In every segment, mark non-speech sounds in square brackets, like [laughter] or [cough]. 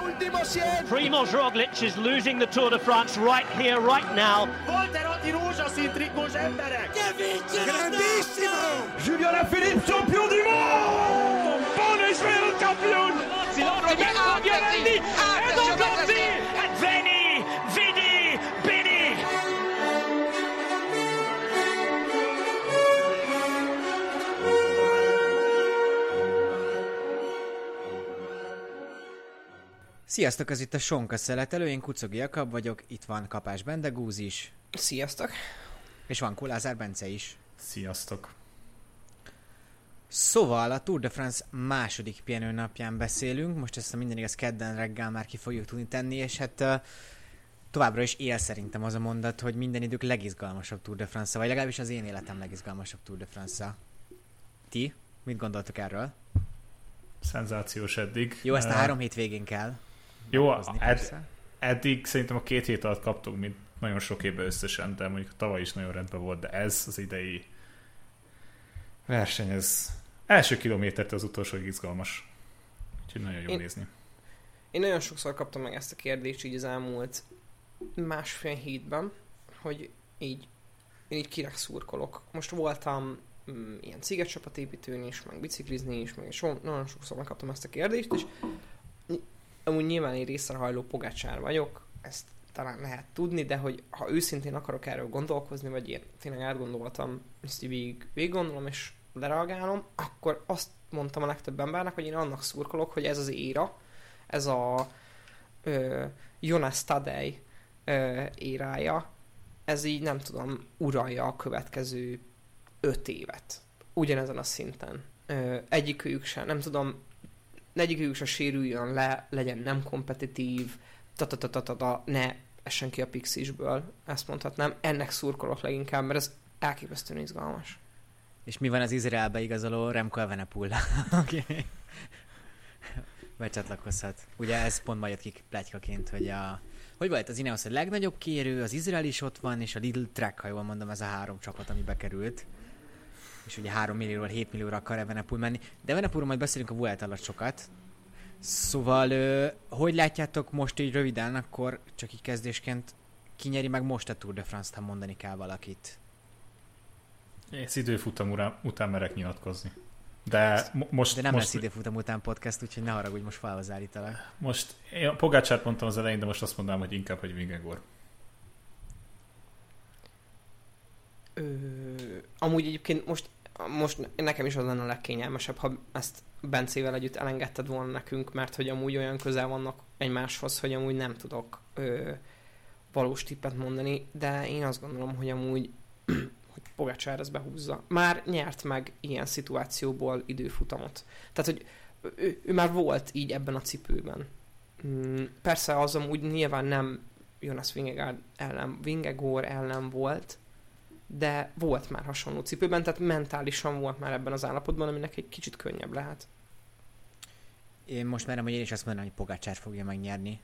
último 100. Primoz Roglic is losing the Tour de France right here, right now. Volterotti rózsaszín trikós emberek! Grandissimo! Julien Alaphilippe, champion du monde Buon Israel champion Roberto Giovanni, Edo Conti, and Sziasztok, ez itt a Sonka szeletelő, én Kucogi Jakab vagyok, itt van Kapás Bendegúz is, Sziasztok! és van Kulázár Bence is. Sziasztok. Szóval a Tour de France második pihenőnapján beszélünk, most ezt a minden igaz kedden reggel már ki fogjuk tudni tenni, és hát uh, továbbra is él szerintem az a mondat, hogy minden idők legizgalmasabb Tour de France, vagy legalábbis az én életem legizgalmasabb Tour de France. Ti? Mit gondoltok erről? Szenzációs eddig. Jó, ezt a három hét végén kell. Jó, hozni, ed- eddig szerintem a két hét alatt kaptunk, mint nagyon sok évben összesen, de mondjuk tavaly is nagyon rendben volt, de ez az idei verseny, ez első kilométert az utolsó izgalmas. Úgyhogy nagyon jó Én- nézni. Én nagyon sokszor kaptam meg ezt a kérdést így az elmúlt másfél hétben, hogy így én így kinek szurkolok. Most voltam mm, ilyen cigetcsapatépítőn is, meg biciklizni is, meg so, nagyon sokszor megkaptam ezt a kérdést, és amúgy nyilván én részrehajló pogácsár vagyok, ezt talán lehet tudni, de hogy ha őszintén akarok erről gondolkozni, vagy én tényleg átgondoltam, ezt végig, végig gondolom, és lereagálom, akkor azt mondtam a legtöbb embernek, hogy én annak szurkolok, hogy ez az éra, ez a ö, Jonas Tadej ö, érája, ez így nem tudom, uralja a következő öt évet. Ugyanezen a szinten. Ö, egyikőjük sem, nem tudom, egyikőjük se sérüljön le, legyen nem kompetitív, ta ta ta ta ta, ta ne essen ki a pixisből, ezt mondhatnám. Ennek szurkolok leginkább, mert ez elképesztően izgalmas. És mi van az Izraelbe igazoló Remco Evenepoel, [laughs] aki becsatlakozhat. Ugye ez pont majd jött ki pletykaként, hogy a hogy volt az Ineos a legnagyobb kérő, az Izrael is ott van, és a Lidl Trek, ha jól mondom, ez a három csapat, ami bekerült. És ugye 3 millióról 7 millióra akar Evenepoel menni. De Evenepoelról majd beszélünk a Vuelta alatt sokat. Szóval, ö, hogy látjátok most így röviden, akkor csak így kezdésként kinyeri meg most a Tour de France-t, ha mondani kell valakit. Ez időfutam után, után merek nyilatkozni. De mo- most, De nem most, lesz időfutam után podcast, úgyhogy ne haragudj, most felhoz állítalak. most én a Pogácsát mondtam az elején, de most azt mondanám, hogy inkább, hogy Vingegor. Ö, amúgy egyébként most, most nekem is az lenne a legkényelmesebb, ha ezt Bencével együtt elengedted volna nekünk, mert hogy amúgy olyan közel vannak egymáshoz, hogy amúgy nem tudok ö, valós tippet mondani, de én azt gondolom, hogy amúgy [clears throat] hogy Pogacsár ezt behúzza. Már nyert meg ilyen szituációból időfutamot. Tehát, hogy ő, ő már volt így ebben a cipőben. Mm, Persze az amúgy nyilván nem Jonas Vingegaard ellen, Vingegor ellen volt, de volt már hasonló cipőben, tehát mentálisan volt már ebben az állapotban, aminek egy kicsit könnyebb lehet. Én most merem, hogy én is azt mondanám, hogy Pogacsár fogja megnyerni.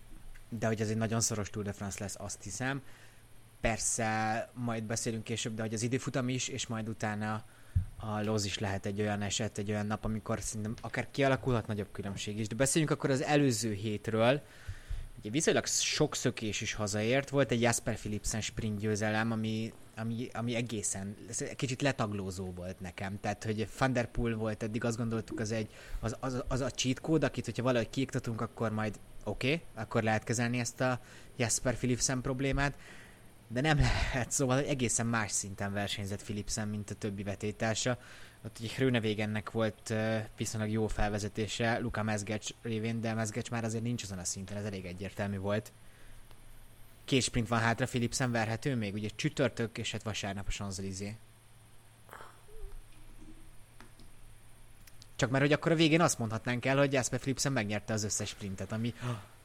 De hogy ez egy nagyon szoros Tour de France lesz, azt hiszem. Persze, majd beszélünk később, de hogy az időfutam is, és majd utána a Loz is lehet egy olyan eset, egy olyan nap, amikor szerintem akár kialakulhat nagyobb különbség is. De beszéljünk akkor az előző hétről. Ugye viszonylag sok szökés is hazaért, volt egy Jasper Philipsen sprint győzelem, ami, ami, ami egészen, kicsit letaglózó volt nekem. Tehát, hogy Van der Poel volt, eddig azt gondoltuk, az egy, az, az, az a cheat code, akit, hogyha valahogy kiiktatunk, akkor majd oké, okay, akkor lehet kezelni ezt a Jasper Philipsen problémát, de nem lehet, szóval hogy egészen más szinten versenyzett Philipsen, mint a többi vetétársa. Ott ugye Hrönevégennek volt viszonylag jó felvezetése Luka Mezgecs révén, de Mezgecs már azért nincs azon a szinten, ez elég egyértelmű volt. Két sprint van hátra, Philipsen verhető még, ugye csütörtök és hát vasárnap a Champs-Élysées. Csak mert hogy akkor a végén azt mondhatnánk el, hogy Jasper Philipsen megnyerte az összes sprintet, ami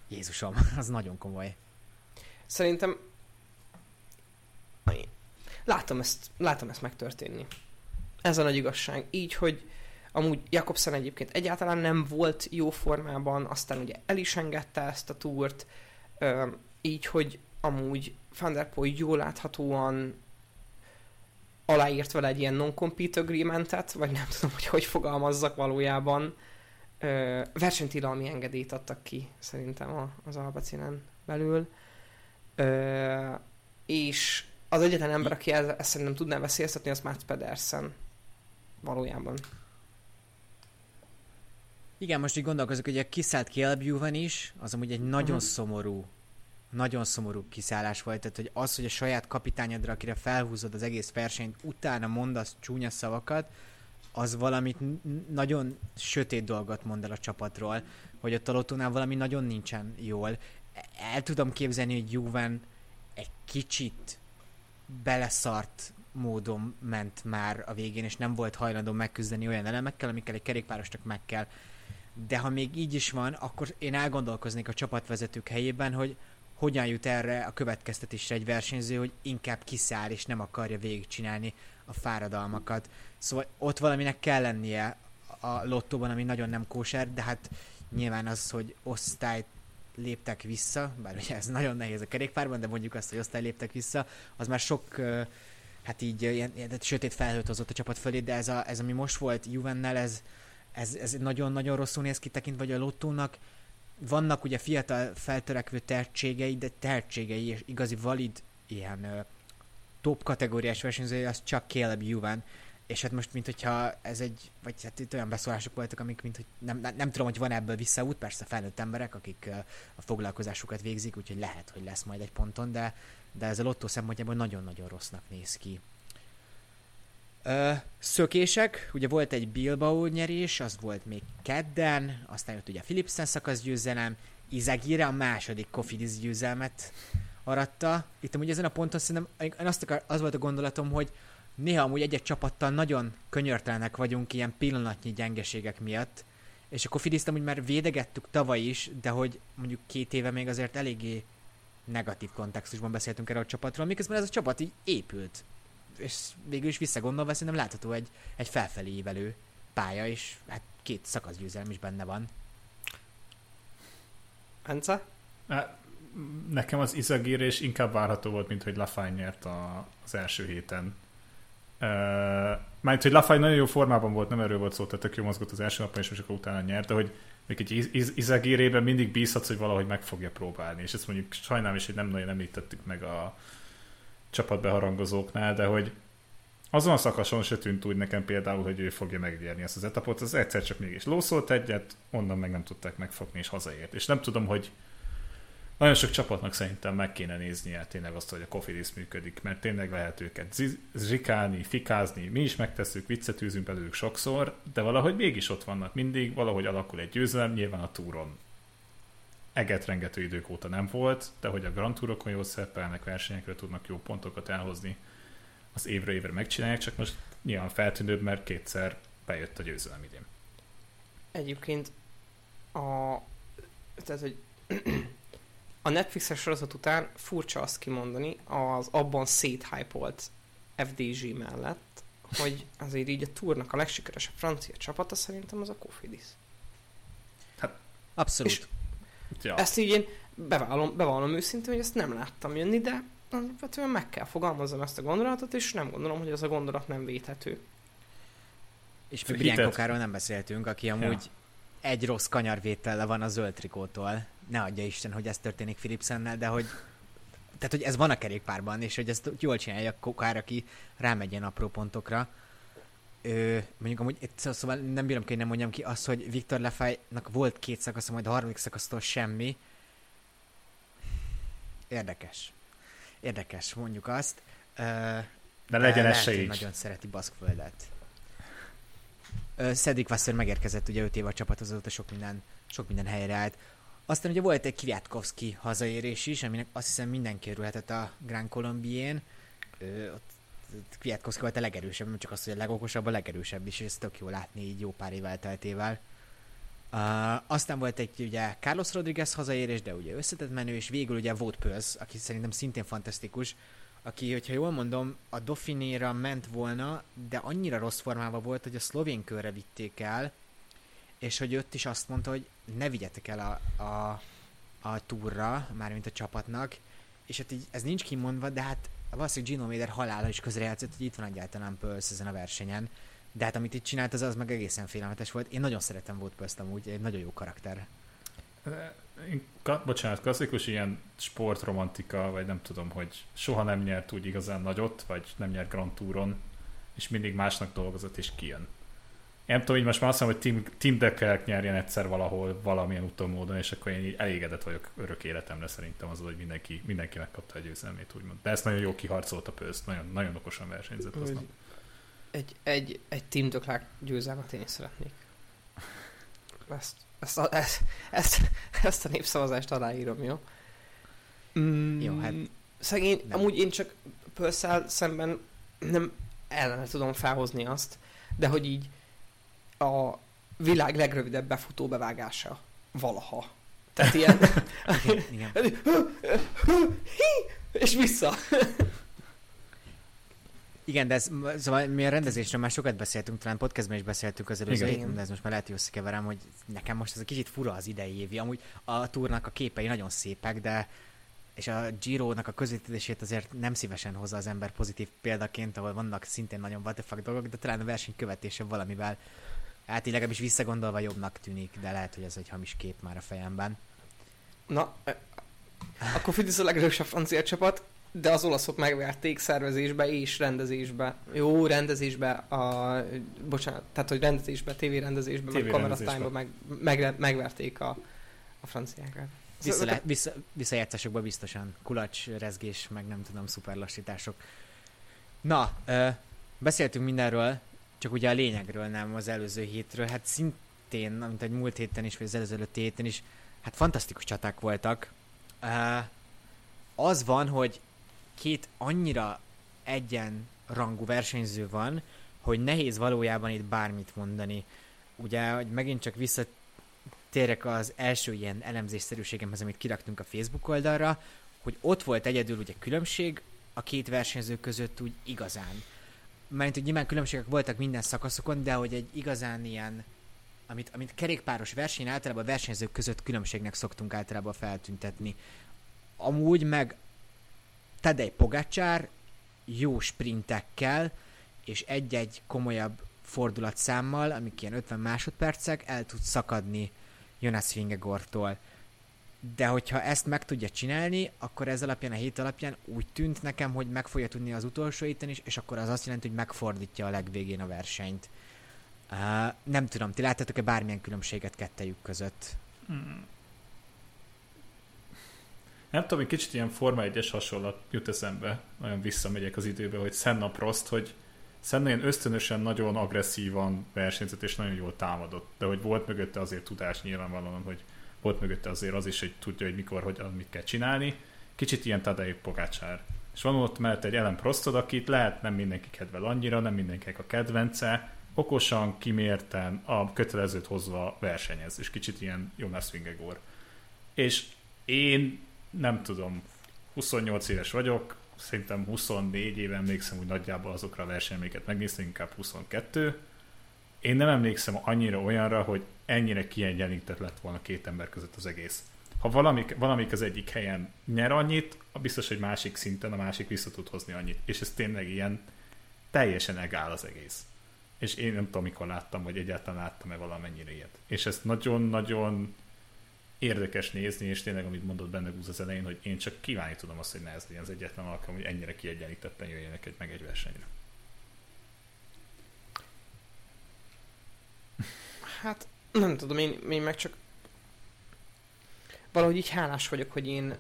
Jézusom, [laughs] az nagyon komoly. Szerintem látom ezt, látom ezt megtörténni. Ez a nagy igazság. Így, hogy amúgy Jakobsen egyébként egyáltalán nem volt jó formában, aztán ugye el is engedte ezt a túrt, így, hogy amúgy Van der Poel jól láthatóan aláírt vele egy ilyen non-compete agreementet, vagy nem tudom, hogy hogy fogalmazzak valójában, Ö, versenytilalmi engedélyt adtak ki szerintem a, az Albacinen belül. Ö, és az egyetlen ember, aki ezt, ezt szerintem tudná veszélyeztetni, az Mats Pedersen. Valójában. Igen, most így gondolkozok, hogy a kiszállt van is, az amúgy egy nagyon Mhm. szomorú, nagyon szomorú kiszállás volt, tehát hogy az, hogy a saját kapitányodra, akire felhúzod az egész versenyt, utána mondasz csúnya szavakat, az valamit nagyon sötét dolgot mond el a csapatról, hogy a Lottónál valami nagyon nincsen jól. El tudom képzelni, hogy Juven egy kicsit beleszart módon ment már a végén, és nem volt hajlandó megküzdeni olyan elemekkel, amikkel egy kerékpárosnak meg kell. De ha még így is van, akkor én elgondolkoznék a csapatvezetők helyében, hogy hogyan jut erre a következtetésre egy versenyző, hogy inkább kiszáll és nem akarja végigcsinálni a fáradalmakat. Szóval ott valaminek kell lennie a lottóban, ami nagyon nem kóser, de hát nyilván az, hogy osztályt léptek vissza, bár ugye ez nagyon nehéz a kerékpárban, de mondjuk azt, hogy osztály léptek vissza, az már sok hát így ilyen, ilyen sötét felhőt hozott a csapat fölé, de ez, a, ez ami most volt Juvennel, ez, ez, ez nagyon-nagyon rosszul néz ki tekintve, hogy a lottónak vannak ugye fiatal feltörekvő tehetségei, de tehetségei és igazi valid ilyen ö, top kategóriás versenyzője, az csak Caleb Juven, és hát most, mint hogyha ez egy, vagy hát itt olyan beszólások voltak, amik, mint hogy nem, nem, nem tudom, hogy van ebből visszaút, persze felnőtt emberek, akik ö, a foglalkozásukat végzik, úgyhogy lehet, hogy lesz majd egy ponton, de, de ez a lottó szempontjából nagyon-nagyon rossznak néz ki. Szökések, ugye volt egy Bilbao nyerés, az volt még kedden, aztán jött ugye a Philipsen szakasz győzelem, Izagire a második Kofidis győzelmet aratta. Itt amúgy ezen a ponton szerintem én azt akar, az volt a gondolatom, hogy néha amúgy egy-egy csapattal nagyon könyörtelenek vagyunk ilyen pillanatnyi gyengeségek miatt, és a Kofidiszt amúgy már védegettük tavaly is, de hogy mondjuk két éve még azért eléggé negatív kontextusban beszéltünk erről a csapatról, miközben ez a csapat így épült. És végül is visszagondolva szerintem látható egy, egy felfelé ívelő pálya, és hát két szakaszgyőzelem is benne van. Bence? Hát, Nekem az izagérés inkább várható volt, mint hogy Lafay nyert a, az első héten. Mert hogy Lafay nagyon jó formában volt, nem erről volt szó, tehát tök jó mozgott az első napon, és most akkor utána nyert, de hogy még egy iz- iz- izagérében mindig bízhatsz, hogy valahogy meg fogja próbálni, és ezt mondjuk sajnálom is, hogy nem nagyon említettük meg a csapatbeharangozóknál, de hogy azon a szakason se tűnt úgy nekem például, hogy ő fogja megnyerni ezt az etapot, az egyszer csak mégis lószolt egyet, onnan meg nem tudták megfogni, és hazaért. És nem tudom, hogy nagyon sok csapatnak szerintem meg kéne néznie tényleg azt, hogy a Cofidis működik, mert tényleg lehet őket zsikálni, fikázni, mi is megtesszük, viccet űzünk belőlük sokszor, de valahogy mégis ott vannak mindig, valahogy alakul egy győzelem, nyilván a túron eget rengető idők óta nem volt, de hogy a Grand Tourokon jól szerepelnek, versenyekre tudnak jó pontokat elhozni, az évre évre megcsinálják, csak most nyilván feltűnőbb, mert kétszer bejött a győzelem idén. Egyébként a... Tehát, hogy [clears throat] a Netflixes sorozat után furcsa azt kimondani, az abban széthypolt FDG mellett, hogy azért így a túrnak a legsikeresebb francia csapata szerintem az a Cofidis. Abszolút. És- Ja. Ezt így én bevallom, bevallom őszintén, hogy ezt nem láttam jönni, de alapvetően meg kell fogalmaznom ezt a gondolatot, és nem gondolom, hogy ez a gondolat nem védhető. És még. Brian Kokáról nem beszéltünk, aki amúgy Ja. egy rossz kanyarvételle van a zöld trikótól. Ne adja Isten, hogy ez történik Philipsennel, de hogy tehát, hogy ez van a kerékpárban, és hogy ezt jól csinálja Kokár, aki rámegy ilyen apró pontokra. Ö, mondjuk amúgy, itt szó- szóval nem bírom ki, hogy nem mondjam ki azt, hogy Viktor Lefájnak volt két szakasza, majd a harmadik szakasztól semmi. Érdekes. Érdekes, mondjuk azt. Ö, De legyen ez se így. Nagyon szereti Baszkföldet. Cedric Wasser megérkezett ugye 5 év a csapat, azóta sok minden, sok minden helyre állt. Aztán ugye volt egy Kwiatkowski hazaérés is, aminek azt hiszem mindenki örülhetett a Grand Colombién. Ott Kwiatkowski volt a legerősebb, nem csak az, hogy a legokosabb, a legerősebb is, és ez tök jó látni így jó pár év elteltével. Uh, aztán volt egy ugye Carlos Rodriguez hazaérés, de ugye összetett menő, és végül ugye Wout Pöls, aki szerintem szintén fantasztikus, aki, hogyha jól mondom, a Dauphinéra ment volna, de annyira rossz formában volt, hogy a szlovén körre vitték el, és hogy ott is azt mondta, hogy ne vigyetek el a, a, a túrra, mármint a csapatnak, és hát így, ez nincs kimondva, de hát valószínűleg Gino Méder halála is közrejátszott, hogy itt van egyáltalán Pöls ezen a versenyen, De hát amit itt csinált, az, az meg egészen félelmetes volt. Én nagyon szeretem volt ezt amúgy, egy nagyon jó karakter. Én, ka, bocsánat, klasszikus ilyen sportromantika, vagy nem tudom, hogy soha nem nyert úgy igazán nagyot, vagy nem nyert Grand Touron, és mindig másnak dolgozott, és kijön. Én nem tudom, így most már azt mondom, hogy Tim, Tim Declerc nyerjen egyszer valahol, valamilyen úton módon, és akkor én így elégedett vagyok örök életemre szerintem az, hogy mindenki, mindenki megkapta a győzelmét, úgymond. De ezt nagyon jó kiharcolt a pőzt, nagyon, nagyon okosan versenyzett aznap. Egy, egy, egy Team Döklák győzelmet én is szeretnék. Ezt, ezt, a, ezt, ezt, ezt a népszavazást aláírom, jó? Mm, Jó, hát- Szegény, Nem. amúgy én csak pörszál szemben nem ellene tudom felhozni azt, de hogy így a világ legrövidebb befutó bevágása valaha. Tehát ilyen, [laughs] Igen, igen. [laughs] és vissza. Igen, de ez, szóval mi a rendezésről már sokat beszéltünk, talán podcastben is beszéltünk az előző héten, de ez most már lehet, hogy összekeverem, hogy nekem most ez egy kicsit fura az idei évi. Amúgy a túrnak a képei nagyon szépek, de és a Giro-nak a közvetítését azért nem szívesen hozza az ember pozitív példaként, ahol vannak szintén nagyon what the fuck dolgok, de talán a verseny követése valamivel hát így legalábbis visszagondolva jobbnak tűnik, de lehet, hogy ez egy hamis kép már a fejemben. Na, akkor Fidesz a legerősebb francia csapat, de az olaszok megverték szervezésbe és rendezésbe. Jó, rendezésbe, a, bocsánat, tehát hogy rendezésbe, tévérendezésbe, meg TV kameratime meg, meg, megverték a, a franciákat. Vissza, le, vissza, biztosan. Kulacs, rezgés, meg nem tudom, szuperlassítások. Na, ö, beszéltünk mindenről, csak ugye a lényegről nem az előző hétről. Hát szintén, mint egy múlt héten is, vagy az előző héten is, hát fantasztikus csaták voltak. Ö, az van, hogy két annyira egyenrangú versenyző van, hogy nehéz valójában itt bármit mondani. Ugye, hogy megint csak visszatérek az első ilyen elemzésszerűségemhez, amit kiraktunk a Facebook oldalra, hogy ott volt egyedül ugye különbség a két versenyző között úgy igazán. Mert hogy nyilván különbségek voltak minden szakaszokon, de hogy egy igazán ilyen, amit, amit kerékpáros verseny általában a versenyzők között különbségnek szoktunk általában feltüntetni. Amúgy meg Tadej Pogacsár jó sprintekkel és egy-egy komolyabb fordulatszámmal, amik ilyen 50 másodpercek, el tud szakadni Jonas Vingegortól. De hogyha ezt meg tudja csinálni, akkor ez alapján, a hét alapján úgy tűnt nekem, hogy meg fogja tudni az utolsó héten is, és akkor az azt jelenti, hogy megfordítja a legvégén a versenyt. Uh, nem tudom, ti láttatok-e bármilyen különbséget kettejük között? Nem tudom, egy kicsit ilyen Forma 1-es hasonlat jut eszembe, nagyon visszamegyek az időbe, hogy Senna Prost, hogy Senna ilyen ösztönösen nagyon agresszívan versenyzett és nagyon jól támadott, de hogy volt mögötte azért tudás nyilvánvalóan, hogy volt mögötte azért az is, hogy tudja, hogy mikor, hogy mit kell csinálni. Kicsit ilyen Tadej Pogácsár. És van ott mellett egy Ellen Prostod, akit lehet nem mindenki kedvel annyira, nem mindenkinek a kedvence, okosan, kimérten, a kötelezőt hozva versenyez, és kicsit ilyen Jonas Vingegor. És én nem tudom, 28 éves vagyok, szerintem 24 éve emlékszem úgy nagyjából azokra a versenyeket megnéztem, inkább 22. Én nem emlékszem annyira olyanra, hogy ennyire kiegyenlített lett volna két ember között az egész. Ha valamik, valamik az egyik helyen nyer annyit, biztos, hogy másik szinten a másik vissza tud hozni annyit. És ez tényleg ilyen teljesen egál az egész. És én nem tudom, mikor láttam, vagy egyáltalán láttam-e valamennyire ilyet. És ez nagyon-nagyon érdekes nézni, és tényleg, amit mondott benne Gúz az elején, hogy én csak kívánni tudom azt, hogy ne ez legyen az egyetlen alkalom, hogy ennyire kiegyenlítetten jöjjenek egy, meg egy versenyre. Hát nem tudom, én, én meg csak valahogy így hálás vagyok, hogy én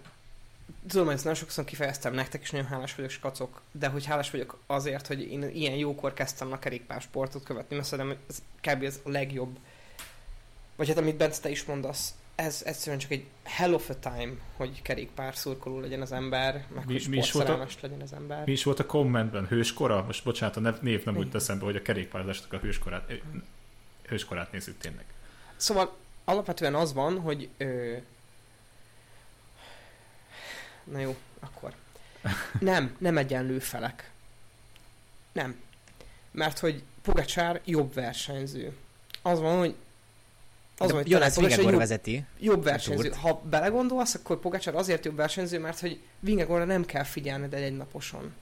tudom, hogy ezt nagyon sokszor kifejeztem nektek, is nagyon hálás vagyok, skacok, de hogy hálás vagyok azért, hogy én ilyen jókor kezdtem a kerékpársportot követni, mert szerintem ez kb. ez a legjobb. Vagy hát amit Bence te is mondasz, ez egyszerűen csak egy hell of a time, hogy kerékpár szurkoló legyen az ember, meg Mi- hogy mi is volt a- legyen az ember. Mi is volt a kommentben? Hőskora? Most bocsánat, a név nem úgy Igen. teszem be, hogy a kerékpározásnak a hőskorát, hőskorát nézzük tényleg. Szóval alapvetően az van, hogy... Ö... Na jó, akkor. [laughs] Nem, nem egyenlő felek. Nem. Mert hogy Pogacsár jobb versenyző. Az van, hogy az van, hogy Jonas Vingegor jobb, vezeti. jobb versenyző. Ha belegondolsz, akkor Pogacsár azért jobb versenyző, mert hogy Vingegorra nem kell figyelned egy naposon.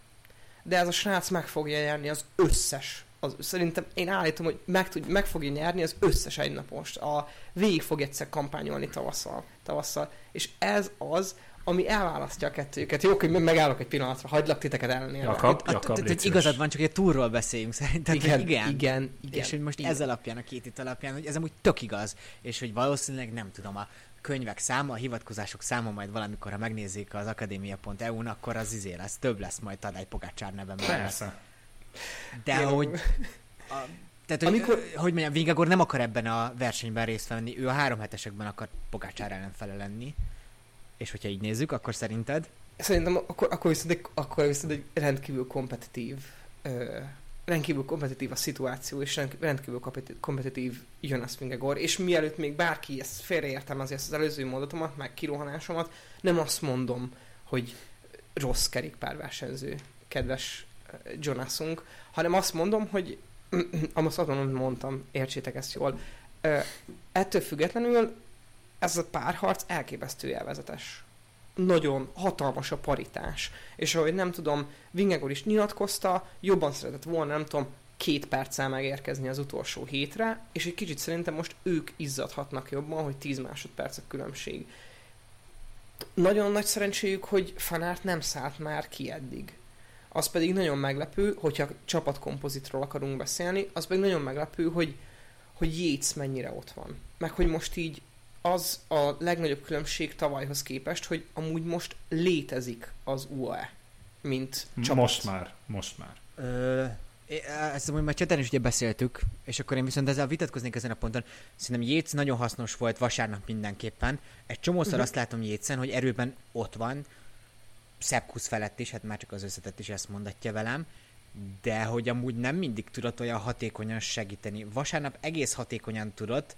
De ez a srác meg fogja nyerni az összes az, szerintem én állítom, hogy meg, tud, meg fogja nyerni az összes egynapost. A, végig fog egyszer kampányolni tavasszal, tavasszal. És ez az, ami elválasztja a kettőjüket. Jó, hogy megállok egy pillanatra, hagylak titeket ellenére. Jakab, A- Jakab, tehát, légy Igazad van, csak egy túlról beszéljünk szerintem. igen, igen. igen, igen, és hogy most igen. ez alapján, a két itt alapján, hogy ez amúgy tök igaz, és hogy valószínűleg nem tudom, a könyvek száma, a hivatkozások száma majd valamikor, ha megnézzék az akadémia.eu-n, akkor az izé lesz, több lesz majd Tadej Pogácsár neve mellett. Persze. De Jó. hogy, a, tehát, hogy, Amikor- hogy mondjam, Vingagor nem akar ebben a versenyben részt venni, ő a három hetesekben akar Pogácsár ellenfele lenni. És hogyha így nézzük, akkor szerinted? Szerintem akkor, akkor, viszont egy, akkor viszont egy rendkívül kompetitív ö, rendkívül kompetitív a szituáció, és rendk- rendkívül kompeti- kompetitív Jonas Vingegor, és mielőtt még bárki ezt félreértem azért az előző mondatomat, meg kirohanásomat, nem azt mondom, hogy rossz kerékpárversenyző, kedves Jonasunk, hanem azt mondom, hogy [clears throat] azt azt mondtam, értsétek ezt jól. Ettől függetlenül ez a párharc elképesztő élvezetes nagyon hatalmas a paritás. És ahogy nem tudom, Vingegor is nyilatkozta, jobban szeretett volna, nem tudom, két perccel megérkezni az utolsó hétre, és egy kicsit szerintem most ők izzadhatnak jobban, hogy 10 másodperc a különbség. Nagyon nagy szerencséjük, hogy Fanárt nem szállt már ki eddig. Az pedig nagyon meglepő, hogyha csapatkompozitról akarunk beszélni, az pedig nagyon meglepő, hogy, hogy Yates mennyire ott van. Meg hogy most így az a legnagyobb különbség tavalyhoz képest, hogy amúgy most létezik az UAE, mint csapat. Most már, most már. Ö, ezt amúgy már cseten is ugye beszéltük, és akkor én viszont ezzel vitatkoznék ezen a ponton. Szerintem Jéz nagyon hasznos volt vasárnap mindenképpen. Egy csomószor uh-huh. azt látom Jézen, hogy erőben ott van, Szepkusz felett is, hát már csak az összetett is ezt mondatja velem, de hogy amúgy nem mindig tudott olyan hatékonyan segíteni. Vasárnap egész hatékonyan tudott,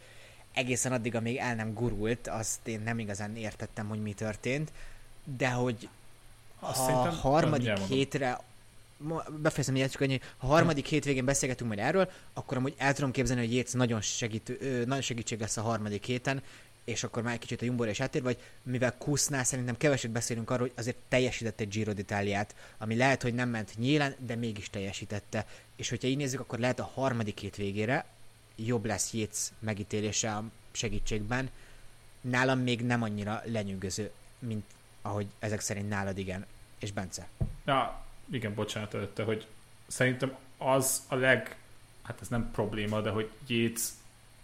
egészen addig, amíg el nem gurult, azt én nem igazán értettem, hogy mi történt, de hogy Azt szerintem- harmadik hétre befejezem így, csak annyi, ha harmadik hétvégén beszélgetünk majd erről, akkor amúgy el tudom képzelni, hogy Jéz nagyon, segítő, nagyon segítség lesz a harmadik héten, és akkor már egy kicsit a Jumbo-ra is áttér, vagy mivel Kusznál szerintem keveset beszélünk arról, hogy azért teljesített egy Giro d'Italiát, ami lehet, hogy nem ment nyílen, de mégis teljesítette. És hogyha így nézzük, akkor lehet a harmadik hétvégére jobb lesz Jéz megítélése a segítségben. Nálam még nem annyira lenyűgöző, mint ahogy ezek szerint nálad igen. És Bence. Ja, igen, bocsánat előtte, hogy szerintem az a leg, hát ez nem probléma, de hogy Yates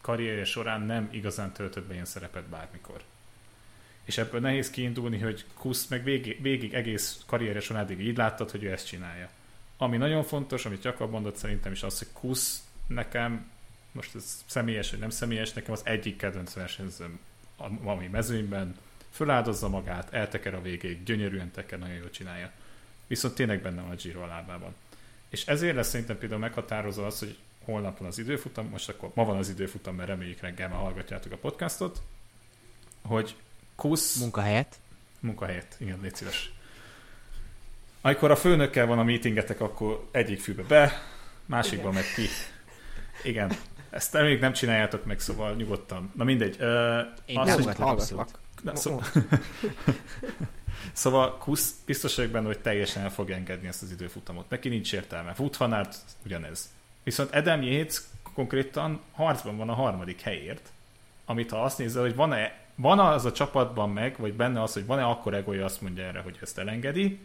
karrierje során nem igazán töltött be ilyen szerepet bármikor. És ebből nehéz kiindulni, hogy Kusz meg végig, végig egész karrierje során eddig így láttad, hogy ő ezt csinálja. Ami nagyon fontos, amit Jakab mondott szerintem is az, hogy Kusz nekem, most ez személyes vagy nem személyes, nekem az egyik kedvenc versenyzőm a valami mezőnyben, föláldozza magát, elteker a végéig, gyönyörűen teker, nagyon jól csinálja. Viszont tényleg benne van a Giro a lábában. És ezért lesz szerintem például meghatározó az, hogy holnap van az időfutam, most akkor ma van az időfutam, mert reméljük reggel már hallgatjátok a podcastot, hogy Kusz Munkahelyet. munkahelyet, igen, légy szíves. Amikor a főnökkel van a meetingetek, akkor egyik fülbe be, másikba meg ki. Igen, ezt még nem csináljátok meg, szóval nyugodtan. Na mindegy. Ö, Én az, nem hogy- hallgatlak. Na, szó... [laughs] szóval Kusz biztos vagyok benne, hogy teljesen el fog engedni ezt az időfutamot. Neki nincs értelme. Aert ugyanez. Viszont Adam Yates konkrétan harcban van a harmadik helyért, amit ha azt nézze, hogy van-e van az a csapatban meg, vagy benne az, hogy van-e akkor egója azt mondja erre, hogy ezt elengedi,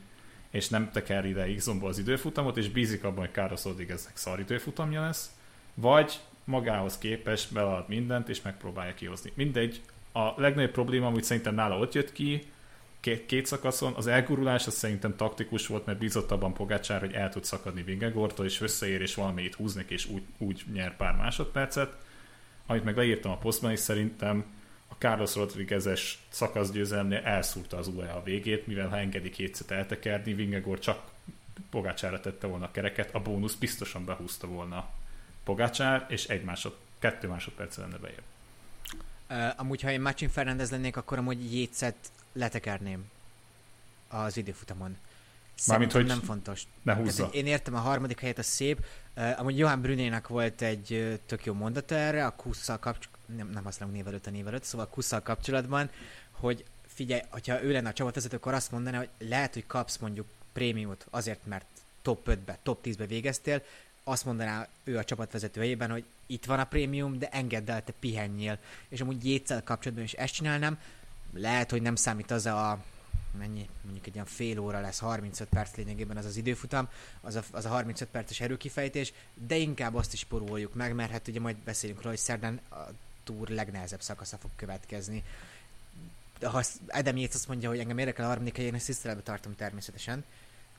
és nem teker ide x az időfutamot, és bízik abban, hogy Carlos Rodrigueznek szar időfutamja lesz, vagy magához képest belead mindent, és megpróbálja kihozni. Mindegy, a legnagyobb probléma, amit szerintem nála ott jött ki, két, két szakaszon, az elgurulás az szerintem taktikus volt, mert bízott abban Pogácsár, hogy el tud szakadni Vingegortól, és összeér, és valamit húznak, és úgy, úgy nyer pár másodpercet. Amit meg leírtam a posztban, és szerintem a Carlos Rodriguezes szakaszgyőzelemnél elszúrta az UE a végét, mivel ha engedi kétszet eltekerni, Vingegor csak Pogácsára tette volna a kereket, a bónusz biztosan behúzta volna Pogácsár, és egy másod, kettő másodperc lenne bejebb. Uh, amúgy, ha én Marcin Fernández lennék, akkor amúgy Jécet letekerném az időfutamon. Mármint, hogy nem fontos. Ne húzza. Tehát, én értem a harmadik helyet, a szép. Uh, amúgy Johan Brünének volt egy uh, tök jó mondata erre, a kusszal kapcsolatban, nem, nem használunk név előtt a név előtt, szóval a kusszal kapcsolatban, hogy figyelj, hogyha ő lenne a csapatvezető, akkor azt mondaná, hogy lehet, hogy kapsz mondjuk prémiumot azért, mert top 5-be, top 10-be végeztél, azt mondaná ő a csapatvezető helyében, hogy itt van a prémium, de engedd el, te pihenjél. És amúgy Jétszel kapcsolatban is ezt csinálnám, lehet, hogy nem számít az a mennyi, mondjuk egy ilyen fél óra lesz, 35 perc lényegében az az időfutam, az a, az a 35 perces erőkifejtés, de inkább azt is poroljuk meg, mert hát ugye majd beszélünk róla, hogy szerdán a túr legnehezebb szakasza fog következni. De ha Adam Yates azt mondja, hogy engem érdekel a harmadik helyen, ezt tiszteletbe tartom természetesen,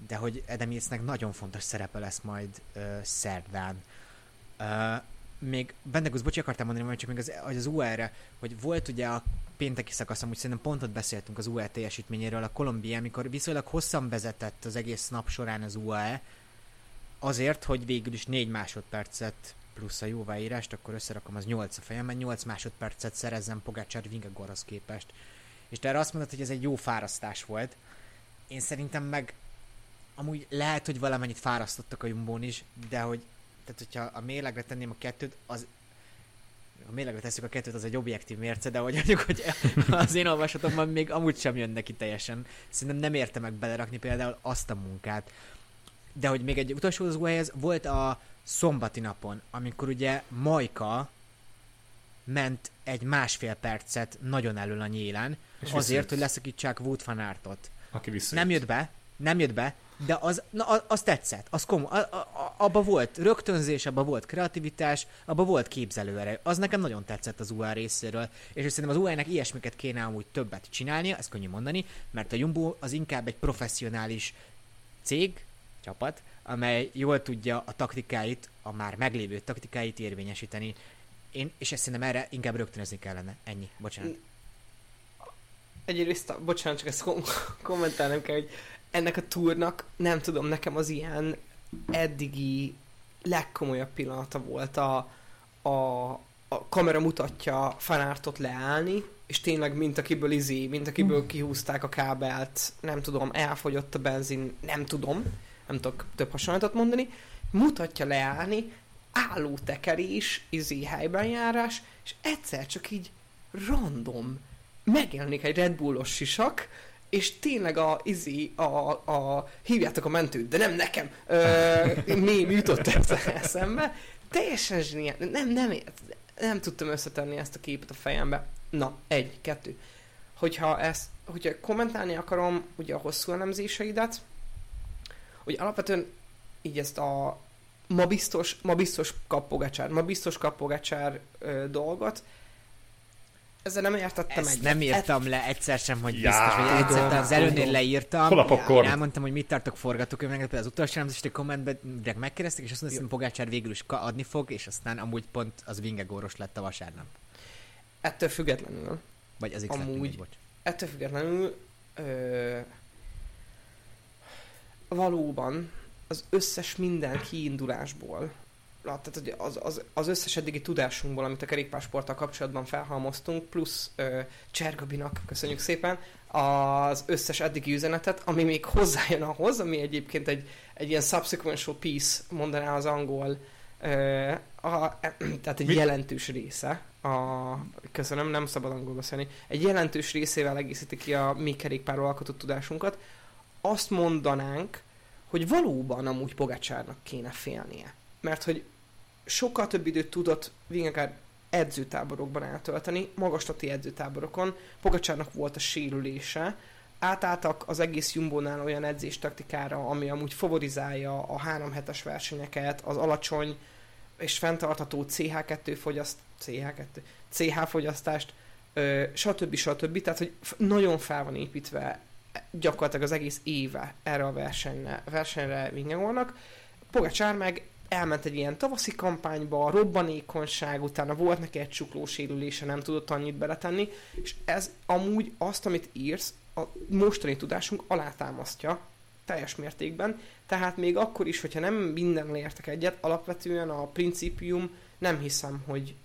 de hogy Adam Yatesnek nagyon fontos szerepe lesz majd uh, szerdán. Uh, még Bendegusz, bocsi, akartam mondani, hogy csak még az, az UR-re, hogy volt ugye a pénteki szakasz, amúgy szerintem pontot beszéltünk az UAE teljesítményéről, a Kolumbia, amikor viszonylag hosszan vezetett az egész nap során az UAE, azért, hogy végül is 4 másodpercet plusz a jóváírást, akkor összerakom az 8 a fejemben, 8 másodpercet szerezzen Pogácsár Vingegorhoz képest. És te erre azt mondod, hogy ez egy jó fárasztás volt. Én szerintem meg amúgy lehet, hogy valamennyit fárasztottak a Jumbón is, de hogy tehát hogyha a mérlegre tenném a kettőt, az a mérlegre tesszük a kettőt, az egy objektív mérce, de hogy mondjuk, hogy [laughs] az én olvasatomban még amúgy sem jön neki teljesen. Szerintem nem érte meg belerakni például azt a munkát. De hogy még egy utolsó ez volt a szombati napon, amikor ugye Majka ment egy másfél percet nagyon elől a nyélen, És azért, viszont... hogy leszakítsák Wood van Artot. Aki visszajött. Nem jött be, nem jött be, de az, na, az tetszett, az komoly, a, a, abba volt rögtönzés, abba volt kreativitás, abba volt képzelőerő. Az nekem nagyon tetszett az UA részéről, és szerintem az UA-nek ilyesmiket kéne amúgy többet csinálnia, ezt könnyű mondani, mert a Jumbo az inkább egy professzionális cég, csapat, amely jól tudja a taktikáit, a már meglévő taktikáit érvényesíteni. Én, és ezt szerintem erre inkább rögtönözni kellene. Ennyi. Bocsánat. Egyrészt, bocsánat, csak ezt kom- kommentálnom kell, hogy ennek a túrnak, nem tudom, nekem az ilyen eddigi legkomolyabb pillanata volt a, a, a kamera mutatja fanártot leállni, és tényleg mint akiből izé, mint akiből mm. kihúzták a kábelt, nem tudom, elfogyott a benzin, nem tudom, nem tudok több hasonlatot mondani, mutatja leállni, álló tekerés, izé helyben járás, és egyszer csak így random megjelenik egy Red Bullos sisak, és tényleg a, izi, a, a, hívjátok a mentőt, de nem nekem, ö, mi jutott eszembe, teljesen zseniál, nem, nem, nem tudtam összetenni ezt a képet a fejembe. Na, egy, kettő. Hogyha ezt, hogyha kommentálni akarom ugye a hosszú elemzéseidet, hogy alapvetően így ezt a ma biztos, ma biztos kapogacsár, ma biztos kapogacsár ö, dolgot, ezzel nem értettem Ezt egyet. nem írtam le egyszer sem, hogy biztos, ja, hogy egyszer az előnél leírtam. Hol a popcorn? Én elmondtam, hogy mit tartok forgatókönyvnek, az utolsó nem, és a kommentben direkt megkérdezték, és azt mondtam, hogy Pogácsár végül is adni fog, és aztán amúgy pont az Vingegóros lett a vasárnap. Ettől függetlenül. Vagy az x amúgy, bocs. Ettől függetlenül ö, valóban az összes minden kiindulásból tehát az, az, az összes eddigi tudásunkból, amit a kerékpársporttal kapcsolatban felhalmoztunk, plusz ö, Csergabinak, köszönjük szépen, az összes eddigi üzenetet, ami még hozzájön ahhoz, ami egyébként egy, egy ilyen subsequential piece, mondaná az angol, ö, a, tehát egy Mi? jelentős része, a, köszönöm, nem szabad angol beszélni, egy jelentős részével egészíti ki a mi kerékpárról alkotott tudásunkat, azt mondanánk, hogy valóban amúgy Pogácsárnak kéne félnie. Mert hogy sokkal több időt tudott Vingegaard edzőtáborokban eltölteni, magaslati edzőtáborokon. Pogacsárnak volt a sérülése, átálltak az egész Jumbo-nál olyan edzés taktikára, ami amúgy favorizálja a 3 hetes versenyeket, az alacsony és fenntartható CH2 fogyaszt, CH2, CH fogyasztást, ö, stb. stb. Tehát, hogy nagyon fel van építve gyakorlatilag az egész éve erre a versenyre, versenyre Vingegaardnak. Pogacsár meg elment egy ilyen tavaszi kampányba, robbanékonyság, utána volt neki egy csuklósérülése, nem tudott annyit beletenni, és ez amúgy azt, amit írsz, a mostani tudásunk alátámasztja teljes mértékben, tehát még akkor is, hogyha nem minden értek egyet, alapvetően a principium nem hiszem, hogy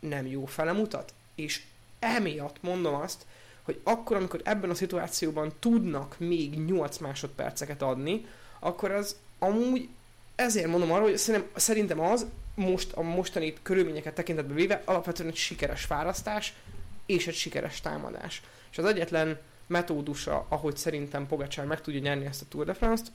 nem jó fele mutat. És emiatt mondom azt, hogy akkor, amikor ebben a szituációban tudnak még 8 másodperceket adni, akkor az amúgy ezért mondom arra, hogy szerintem, szerintem az most a mostani körülményeket tekintetbe véve alapvetően egy sikeres fárasztás és egy sikeres támadás. És az egyetlen metódusa, ahogy szerintem Pogacsár meg tudja nyerni ezt a Tour de France-t,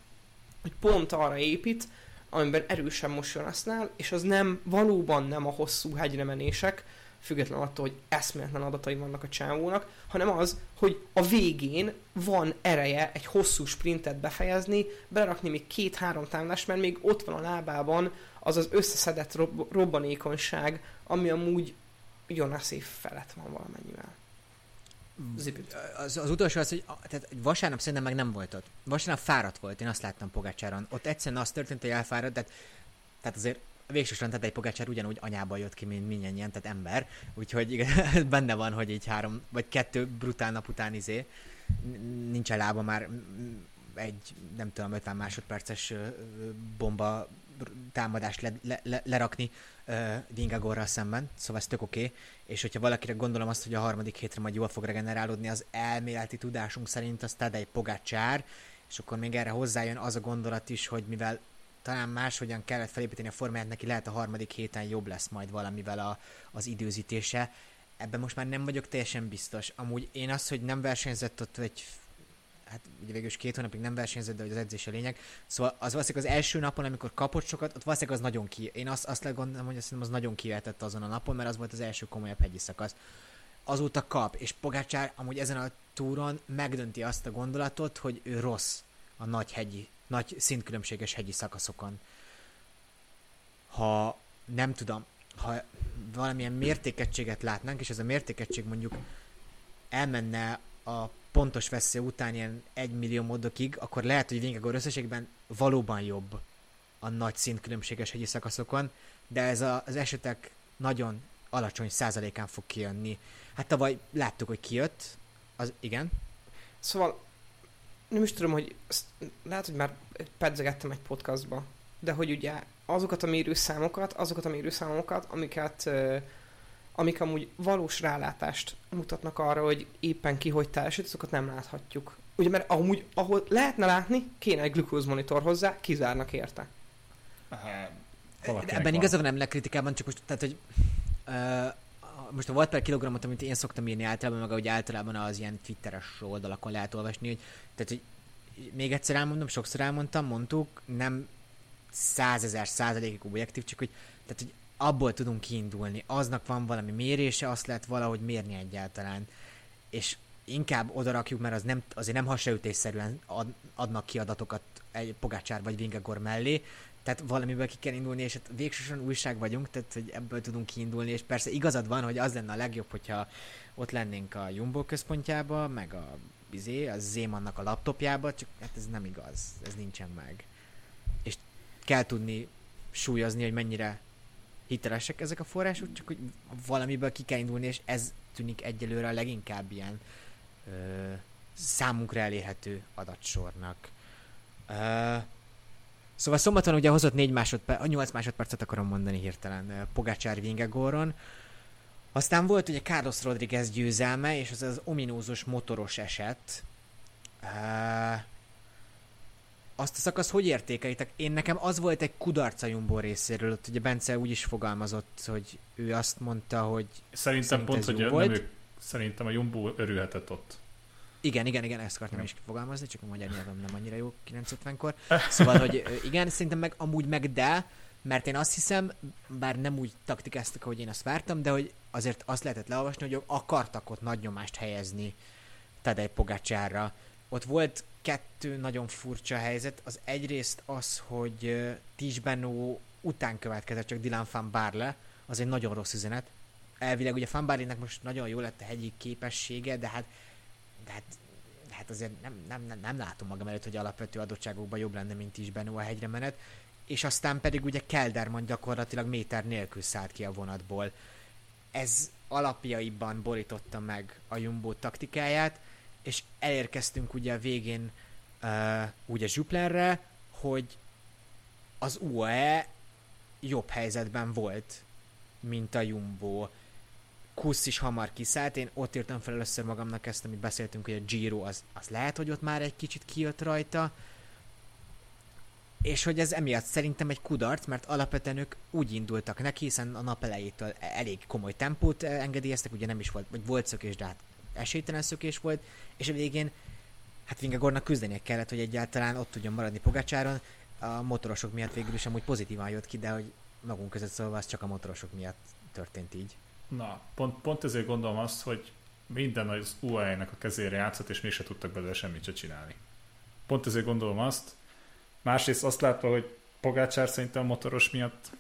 hogy pont arra épít, amiben erősen moson asznál, és az nem, valóban nem a hosszú hegyre menések, független attól, hogy eszméletlen adatai vannak a csávónak, hanem az, hogy a végén van ereje egy hosszú sprintet befejezni, berakni még két-három támadást, mert még ott van a lábában az az összeszedett rob- robbanékonyság, ami amúgy Jonaszi felett van valamennyivel. Az, az utolsó az, hogy tehát vasárnap szerintem meg nem volt ott. Vasárnap fáradt volt, én azt láttam Pogácsáron. Ott egyszerűen az történt, hogy elfáradt, tehát, tehát azért végsősorban tehát egy Pogácsár ugyanúgy anyába jött ki, mint mindannyian, tehát ember. Úgyhogy igen, [laughs] benne van, hogy így három, vagy kettő brutál nap után izé, nincs lába már egy, nem tudom, 50 másodperces bomba támadást le, le, le, lerakni uh, Vingagorral szemben, szóval ez tök oké, okay. és hogyha valakire gondolom azt, hogy a harmadik hétre majd jól fog regenerálódni, az elméleti tudásunk szerint az Tadej Pogácsár, és akkor még erre hozzájön az a gondolat is, hogy mivel talán máshogyan kellett felépíteni a formáját, neki lehet a harmadik héten jobb lesz majd valamivel a, az időzítése. Ebben most már nem vagyok teljesen biztos. Amúgy én az, hogy nem versenyzett ott egy hát ugye végül is két hónapig nem versenyzett, de hogy az edzés a lényeg. Szóval az valószínűleg az első napon, amikor kapott sokat, ott valószínűleg az nagyon ki. Én azt, azt gondolom, hogy azt az nagyon kivetett azon a napon, mert az volt az első komolyabb hegyi szakasz. Azóta kap, és Pogácsár amúgy ezen a túron megdönti azt a gondolatot, hogy ő rossz a nagy hegyi, nagy szintkülönbséges hegyi szakaszokon. Ha nem tudom, ha valamilyen mértékegységet látnánk, és ez a mértékegység mondjuk elmenne a pontos veszély után ilyen egy millió módokig, akkor lehet, hogy Vingegor összességben valóban jobb a nagy szintkülönbséges hegyi szakaszokon, de ez a, az esetek nagyon alacsony százalékán fog kijönni. Hát tavaly láttuk, hogy kijött, az igen. Szóval nem is tudom, hogy ezt, lehet, hogy már pedzegettem egy podcastba, de hogy ugye azokat a mérőszámokat, azokat a mérőszámokat, amiket amik amúgy valós rálátást mutatnak arra, hogy éppen ki hogy teljesít, azokat nem láthatjuk. Ugye, mert amúgy, ahol lehetne látni, kéne egy glukózmonitor hozzá, kizárnak érte. Aha, Ebben igazából nem lekritikában, csak most, tehát, hogy uh, most a volt per kilogrammot, amit én szoktam írni általában, meg ahogy általában az ilyen twitteres oldalakon lehet olvasni, hogy, tehát, hogy még egyszer elmondom, sokszor elmondtam, mondtuk, nem százezer százalékig objektív, csak hogy, tehát, hogy abból tudunk kiindulni. Aznak van valami mérése, azt lehet valahogy mérni egyáltalán. És inkább odarakjuk, mert az nem, azért nem hasraütésszerűen ad, adnak ki adatokat egy Pogácsár vagy Vingegor mellé, tehát valamiből ki kell indulni, és hát végsősorban újság vagyunk, tehát hogy ebből tudunk kiindulni, és persze igazad van, hogy az lenne a legjobb, hogyha ott lennénk a Jumbo központjába, meg a bizé, a Zémannak a laptopjába, csak hát ez nem igaz, ez nincsen meg. És kell tudni súlyozni, hogy mennyire hitelesek ezek a források, csak hogy valamiből ki kell indulni, és ez tűnik egyelőre a leginkább ilyen ö, számunkra elérhető adatsornak. Ö, szóval szombaton ugye hozott 4 másodperc, 8 másodpercet akarom mondani hirtelen Pogácsár Vingegoron. Aztán volt ugye Carlos Rodriguez győzelme, és az az ominózus motoros eset. Ö, azt a szakasz hogy értékelitek? Én nekem az volt egy kudarca Jumbo részéről, ott ugye Bence úgy is fogalmazott, hogy ő azt mondta, hogy Szerintem pont, hogy nem volt. ő, szerintem a Jumbo örülhetett ott. Igen, igen, igen, ezt akartam is fogalmazni, csak a magyar nyelvem nem annyira jó 950-kor. [laughs] Szóval, hogy igen, szerintem meg amúgy meg de, mert én azt hiszem, bár nem úgy taktikáztak, ahogy én azt vártam, de hogy azért azt lehetett leolvasni, hogy akartak ott nagy nyomást helyezni Tadej Pogácsára. Ott volt kettő nagyon furcsa helyzet. Az egyrészt az, hogy Tisbenó után következett csak Dylan van Barle, az egy nagyon rossz üzenet. Elvileg ugye Van Barlének most nagyon jó lett a hegyi képessége, de hát, hát, hát azért nem, nem, nem, nem látom magam előtt, hogy alapvető adottságokban jobb lenne, mint Tisbenó a hegyre menet. És aztán pedig ugye Kelderman gyakorlatilag méter nélkül szállt ki a vonatból. Ez alapjaiban borította meg a Jumbo taktikáját, és elérkeztünk ugye a végén uh, ugye Zsuplerre, hogy az UAE jobb helyzetben volt, mint a Jumbo. Kusz is hamar kiszállt, én ott írtam fel először magamnak ezt, amit beszéltünk, hogy a Giro az, az lehet, hogy ott már egy kicsit kijött rajta, és hogy ez emiatt szerintem egy kudarc, mert alapvetően ők úgy indultak neki, hiszen a nap elejétől elég komoly tempót engedélyeztek, ugye nem is volt, vagy volt szökés, de hát esélytelen szökés volt, és a végén hát Vingegornak küzdenie kellett, hogy egyáltalán ott tudjon maradni Pogácsáron. a motorosok miatt végül is amúgy pozitívan jött ki, de hogy magunk között szólva az csak a motorosok miatt történt így. Na, pont, pont ezért gondolom azt, hogy minden az UAE-nek a kezére játszott, és mégse tudtak belőle semmit se csinálni. Pont ezért gondolom azt. Másrészt azt látva, hogy Pogácsár szerintem motoros miatt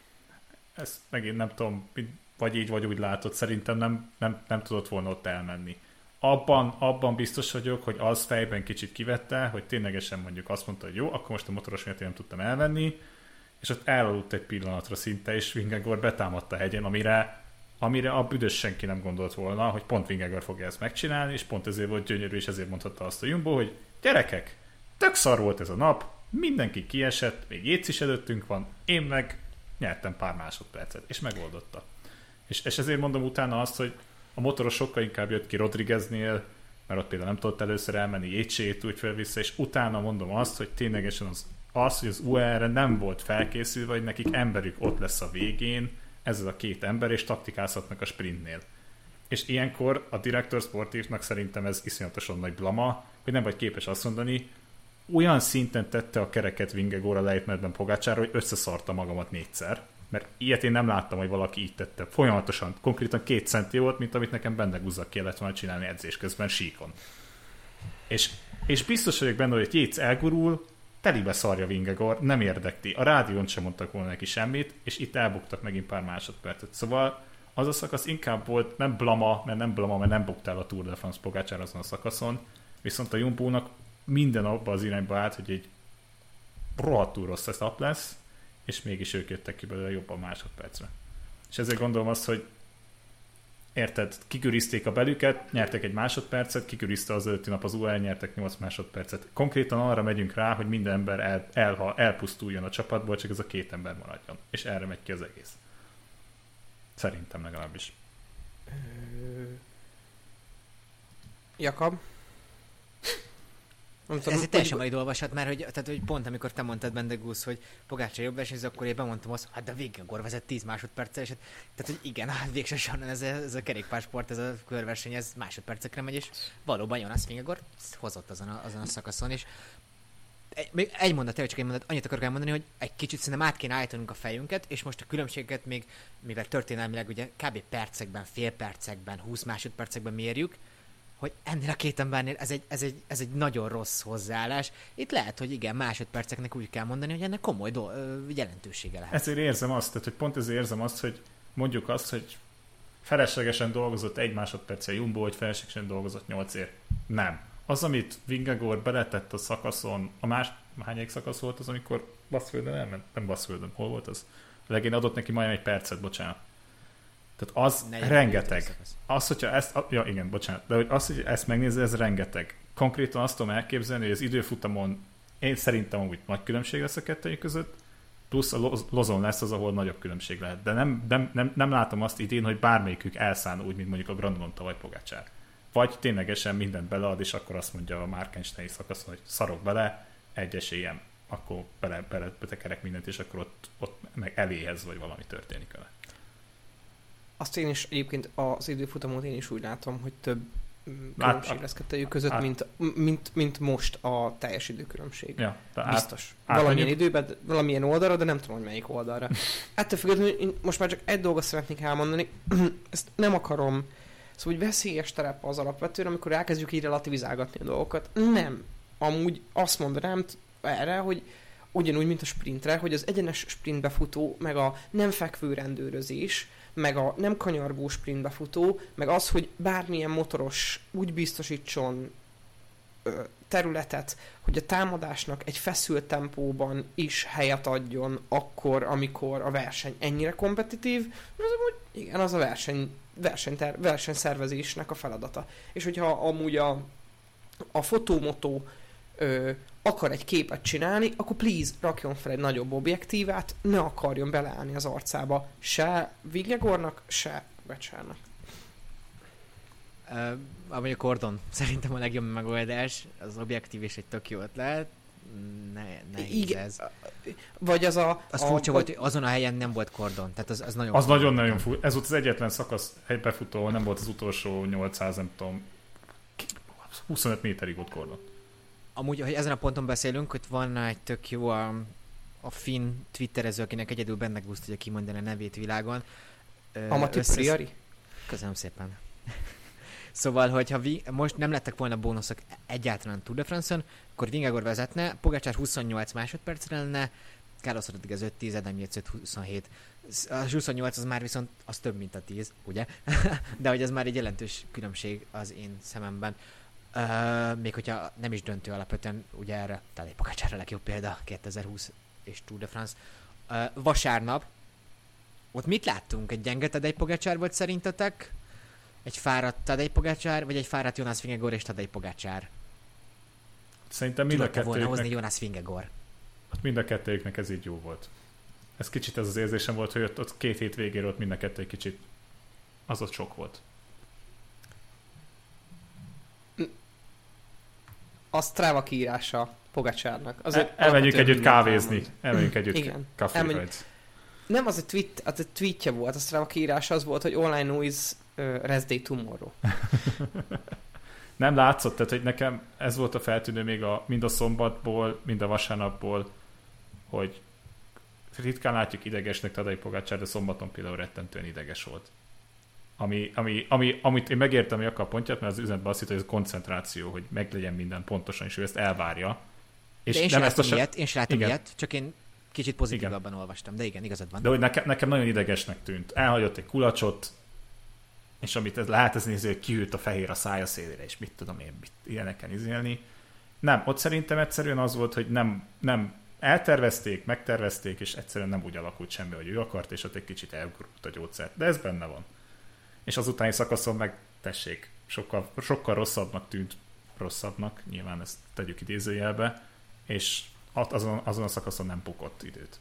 ezt megint nem tudom, vagy így, vagy úgy látod, szerintem nem, nem, nem tudott volna ott elmenni. Abban, abban biztos vagyok, hogy az fejben kicsit kivette, hogy ténylegesen mondjuk azt mondta, hogy jó, akkor most a motoros miatt én nem tudtam elmenni, és ott elaludt egy pillanatra szinte, és Vingegor betámadta a hegyen, amire, amire a büdös senki nem gondolt volna, hogy pont Vingegor fogja ezt megcsinálni, és pont ezért volt gyönyörű, és ezért mondhatta azt a Jumbo, hogy gyerekek, tök szar volt ez a nap, mindenki kiesett, még Jéz is előttünk van, én meg nyertem pár másodpercet, és megoldotta. És, és ezért mondom utána azt, hogy a motoros sokkal inkább jött ki Rodrigueznél, mert ott például nem tudott először elmenni, Jécségét úgy fel vissza, és utána mondom azt, hogy ténylegesen az, az hogy az UR-re nem volt felkészülve, hogy nekik emberük ott lesz a végén, ez az a két ember, és taktikázhatnak a sprintnél. És ilyenkor a direktor sportívnak szerintem ez iszonyatosan nagy blama, hogy nem vagy képes azt mondani, olyan szinten tette a kereket Vingegor a lejtmenetben Pogácsára, hogy összeszarta magamat négyszer. Mert ilyet én nem láttam, hogy valaki így tette. Folyamatosan, konkrétan két centi volt, mint amit nekem benne guzzak kellett volna csinálni edzés közben síkon. És, és biztos vagyok benne, hogy Jéz elgurul, telibe szarja Vingegor, nem érdekti. A rádión sem mondtak volna neki semmit, és itt elbuktak megint pár másodpercet. Szóval az a szakasz inkább volt nem blama, mert nem blama, mert nem buktál a Tour de France Pogácsár azon a szakaszon, viszont a Jumbónak minden abba az irányba állt, hogy egy rohadtul rossz nap lesz, és mégis ők jöttek ki belőle jobban másodpercre. És ezért gondolom azt, hogy érted, kikürizték a belüket, nyertek egy másodpercet, kikürizte az előtti nap az UL, nyertek 8 másodpercet. Konkrétan arra megyünk rá, hogy minden ember el, el, elpusztuljon a csapatból, csak ez a két ember maradjon. És erre megy ki az egész. Szerintem legalábbis. Jakab? Nem tudom, Ez egy teljesen majd olvashat, mert hogy, tehát, hogy pont amikor te mondtad Bendegúz, hogy Pogácsa jobb versenyző, akkor én bemondtam azt, hát de végig akkor vezet 10 másodperccel, és hát, tehát, hogy igen, hát végsősorban ez, a, ez a kerékpársport, ez a körverseny, ez másodpercekre megy, és valóban Jonas Fingegor hozott azon a, azon a szakaszon, és egy, még egy mondat, csak egy mondat, annyit akarok elmondani, hogy egy kicsit szerintem át kéne állítanunk a fejünket, és most a különbséget még, mivel történelmileg ugye kb. percekben, fél percekben, 20 másodpercekben mérjük, hogy ennél a két embernél ez egy, ez, egy, ez egy nagyon rossz hozzáállás. Itt lehet, hogy igen, másodperceknek úgy kell mondani, hogy ennek komoly do- jelentősége lehet. Ezért érzem azt, tehát, hogy pont ezért érzem azt, hogy mondjuk azt, hogy feleslegesen dolgozott egy másodperccel Jumbo, hogy feleslegesen dolgozott nyolcért. Nem. Az, amit Vingegor beletett a szakaszon, a más, hányik szakasz volt az, amikor Baszföldön elment? Nem Baszföldön, hol volt az? Legén adott neki majdnem egy percet, bocsánat tehát az rengeteg. Az, hogyha ezt, ja igen, bocsánat, de hogy az, hogy ezt megnézze, ez rengeteg. Konkrétan azt tudom elképzelni, hogy az időfutamon én szerintem úgy nagy különbség lesz a kettőjük között, plusz a lozon lesz az, ahol nagyobb különbség lehet. De nem, nem, nem, nem látom azt idén, hogy bármelyikük elszán úgy, mint mondjuk a Grandolon vagy Pogácsár. Vagy ténylegesen mindent belead, és akkor azt mondja a Márkenstein szakasz, hogy szarok bele, egy esélyem, akkor bele, bele betekerek mindent, és akkor ott, ott meg eléhez, vagy valami történik vele. Azt én is egyébként az időfutamot én is úgy látom, hogy több mm, különbség lesz kettőjük között, át, mint, mint, mint most a teljes időkülönbség. Ja, Biztos. Át, valamilyen át, időben, valamilyen oldalra, de nem tudom, hogy melyik oldalra. Ettől függetlenül én most már csak egy dolgot szeretnék elmondani, [clears throat] ezt nem akarom, szóval hogy veszélyes terep az alapvetően, amikor elkezdjük így relativizálgatni a dolgokat. Nem. Amúgy azt mondanám erre, hogy ugyanúgy, mint a sprintre, hogy az egyenes sprintbe futó, meg a nem fekvő rendőrözés, meg a nem kanyargó sprintbe futó, meg az, hogy bármilyen motoros úgy biztosítson ö, területet, hogy a támadásnak egy feszült tempóban is helyet adjon akkor, amikor a verseny ennyire kompetitív, az amúgy, igen, az a verseny, versenyter, versenyszervezésnek a feladata. És hogyha amúgy a, a fotómotó ö, akar egy képet csinálni, akkor please rakjon fel egy nagyobb objektívát, ne akarjon beleállni az arcába se Viglegornak, se Becsárnak. Uh, amúgy a kordon szerintem a legjobb megoldás, az objektív és egy tök jó ötlet, ne, ne Igen. ez. Vagy az a... Az a, furcsa volt, hogy azon a helyen nem volt kordon, tehát az, az nagyon Az nagyon-nagyon furcsa. Ez volt az egyetlen szakasz befutó, nem volt az utolsó 800, nem tudom, 25 méterig volt kordon amúgy, hogy ezen a ponton beszélünk, hogy van egy tök jó a a finn twitterező, akinek egyedül benne gusztja kimondani a nevét világon. Ö, Amati összesz- Priori? Köszönöm szépen. [laughs] szóval, hogyha vi- most nem lettek volna bónuszok egyáltalán Tour de France-on, akkor Vingegor vezetne, Pogacsár 28 másodpercre lenne, Carlos Rodriguez 5 10, Adam Yates 5 27. A 28 az már viszont az több, mint a 10, ugye? [laughs] De hogy ez már egy jelentős különbség az én szememben. Uh, még hogyha nem is döntő alapvetően, ugye erre Tadej Pogacsár a legjobb példa, 2020 és Tour de France. Uh, vasárnap, ott mit láttunk? Egy gyenge Tadej Pogacsár volt szerintetek? Egy fáradt Tadej Pogacsár, vagy egy fáradt Jonas Vingegor és Tadej Pogacsár? Szerintem mind a, Tudott volna hozni kettőjüknek, Jonas Vingegor. mind a kettőjüknek ez így jó volt. Ez kicsit ez az érzésem volt, hogy ott, ott két hét végére ott mind a kettő egy kicsit az ott sok volt. A Strava kiírása Pogacsárnak. Az egy elmegyünk együtt kávézni. Elmegyünk együtt Igen. Reds. Nem, az a, tweet, az a tweetje volt, a Strava kiírása az volt, hogy know is uh, rest day tomorrow. [laughs] Nem látszott, tehát hogy nekem ez volt a feltűnő még a, mind a szombatból, mind a vasárnapból, hogy ritkán látjuk idegesnek Tadej Pogácsár, de szombaton például rettentően ideges volt. Ami, ami, ami, amit én megértem, hogy akar a pontját, mert az üzenetben azt hitt, hogy ez koncentráció, hogy meglegyen minden pontosan, és ő ezt elvárja. És De én nem ezt a se- ilyet, én sem láttam Igen. ilyet, csak én kicsit pozitívabban olvastam, de igen, igazad van. De hogy nekem, nekem nagyon idegesnek tűnt. Elhagyott egy kulacsot, és amit ez lehet ez nézni, hogy kiült a fehér a szája szélére, és mit tudom én, mit, ilyeneken izélni. Nem, ott szerintem egyszerűen az volt, hogy nem, nem eltervezték, megtervezték, és egyszerűen nem úgy alakult semmi, hogy ő akart, és ott egy kicsit elgurult a gyógyszer. De ez benne van. És az utáni szakaszon meg tessék, sokkal, sokkal rosszabbnak tűnt, rosszabbnak, nyilván ezt tegyük idézőjelbe, és azon, azon a szakaszon nem bukott időt.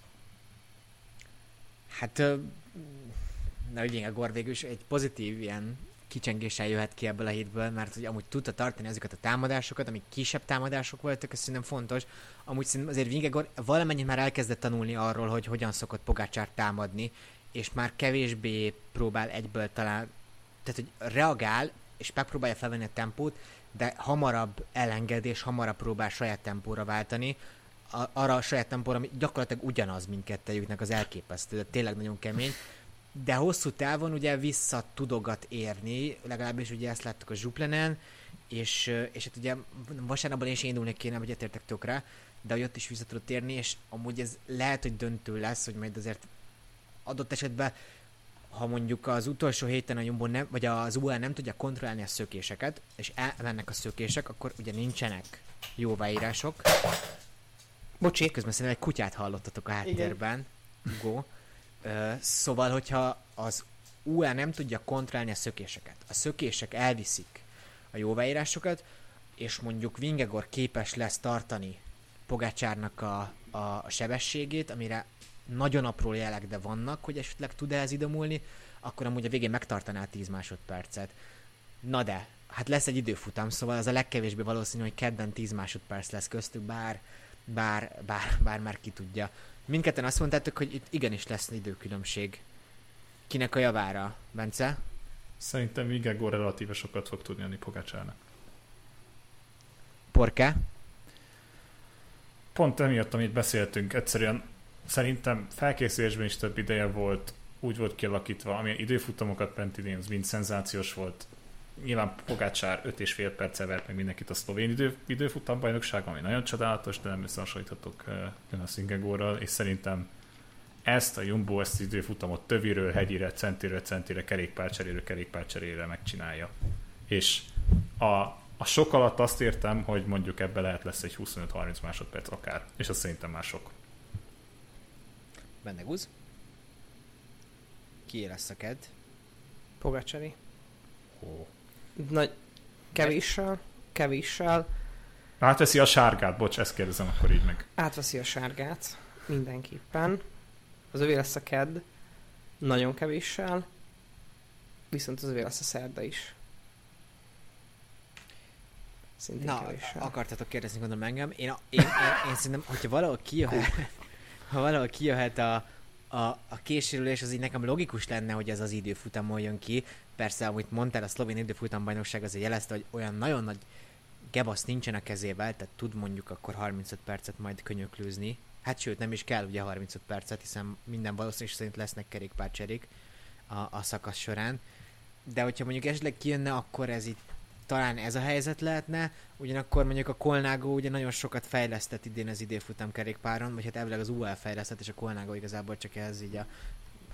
Hát, na ugye a Gor végül is egy pozitív ilyen kicsengéssel jöhet ki ebből a hétből, mert hogy amúgy tudta tartani ezeket a támadásokat, amik kisebb támadások voltak, ez szerintem fontos. Amúgy szerintem azért Vingegor valamennyit már elkezdett tanulni arról, hogy hogyan szokott Pogácsár támadni, és már kevésbé próbál egyből talán, tehát hogy reagál, és megpróbálja felvenni a tempót, de hamarabb elenged, és hamarabb próbál saját tempóra váltani, a, arra a saját tempóra, ami gyakorlatilag ugyanaz mindkettőjüknek az elképesztő, de tényleg nagyon kemény, de hosszú távon ugye vissza tudogat érni, legalábbis ugye ezt láttuk a Zsuplenen, és, és hát ugye vasárnapban is indulnék kéne, hogy egyetértek tökre, de hogy ott is vissza tudott érni, és amúgy ez lehet, hogy döntő lesz, hogy majd azért adott esetben ha mondjuk az utolsó héten a Jumbo nem, vagy az UL nem tudja kontrollálni a szökéseket, és elmennek a szökések, akkor ugye nincsenek jóváírások. Bocsi. Közben szerintem egy kutyát hallottatok a háttérben. Go. Ö, szóval, hogyha az UL nem tudja kontrollálni a szökéseket, a szökések elviszik a jóváírásokat, és mondjuk Vingegor képes lesz tartani Pogácsárnak a, a, a sebességét, amire nagyon apró jelek, de vannak, hogy esetleg tud-e ez idomulni, akkor amúgy a végén megtartaná a 10 másodpercet. Na de, hát lesz egy időfutam, szóval az a legkevésbé valószínű, hogy kedden 10 másodperc lesz köztük, bár, bár, bár, bár már ki tudja. Mindketten azt mondtátok, hogy itt igenis lesz időkülönbség. Kinek a javára, Bence? Szerintem Vigegor relatíve sokat fog tudni adni Pogácsának. Porke? Pont emiatt, amit beszéltünk, egyszerűen szerintem felkészülésben is több ideje volt, úgy volt kialakítva, amilyen időfutamokat ment idén, az mind szenzációs volt. Nyilván Pogácsár 5 és fél perccel vert meg mindenkit a szlovén idő, időfutam bajnokság, ami nagyon csodálatos, de nem összehasonlíthatok Jonas Ingegorral, és szerintem ezt a Jumbo, ezt az időfutamot töviről, hegyire, centiről, centire, kerékpárcseréről, kerékpárcserére megcsinálja. És a, a sok alatt azt értem, hogy mondjuk ebbe lehet lesz egy 25-30 másodperc akár, és az szerintem már sok. Benne guz? Ki lesz a ked? Pogacsari. Ó. Nagy, kevéssel, kevéssel Átveszi a sárgát, bocs, ezt kérdezem akkor így meg. átveszi a sárgát, mindenképpen. Az övé lesz a kedd, nagyon kevéssel, viszont az övé lesz a szerda is. Szintén Na, kevéssel. akartatok kérdezni gondolom engem. Én, a- én, én, én szerintem, hogyha valahol kijöhet, [laughs] ha valahol kijöhet a, a, a késérülés, az így nekem logikus lenne, hogy ez az időfutamon jön ki. Persze, amit mondtál, a szlovén időfutambajnokság azért jelezte, hogy olyan nagyon nagy gebasz nincsen a kezével, tehát tud mondjuk akkor 35 percet majd könyöklőzni. Hát sőt, nem is kell ugye 35 percet, hiszen minden valószínűség szerint lesznek kerékpárcserék a, a szakasz során. De hogyha mondjuk esetleg kijönne, akkor ez itt talán ez a helyzet lehetne, ugyanakkor mondjuk a Colnago ugye nagyon sokat fejlesztett idén az idéfutam kerékpáron, vagy hát elvileg az UL fejlesztett, és a Colnago igazából csak ez így a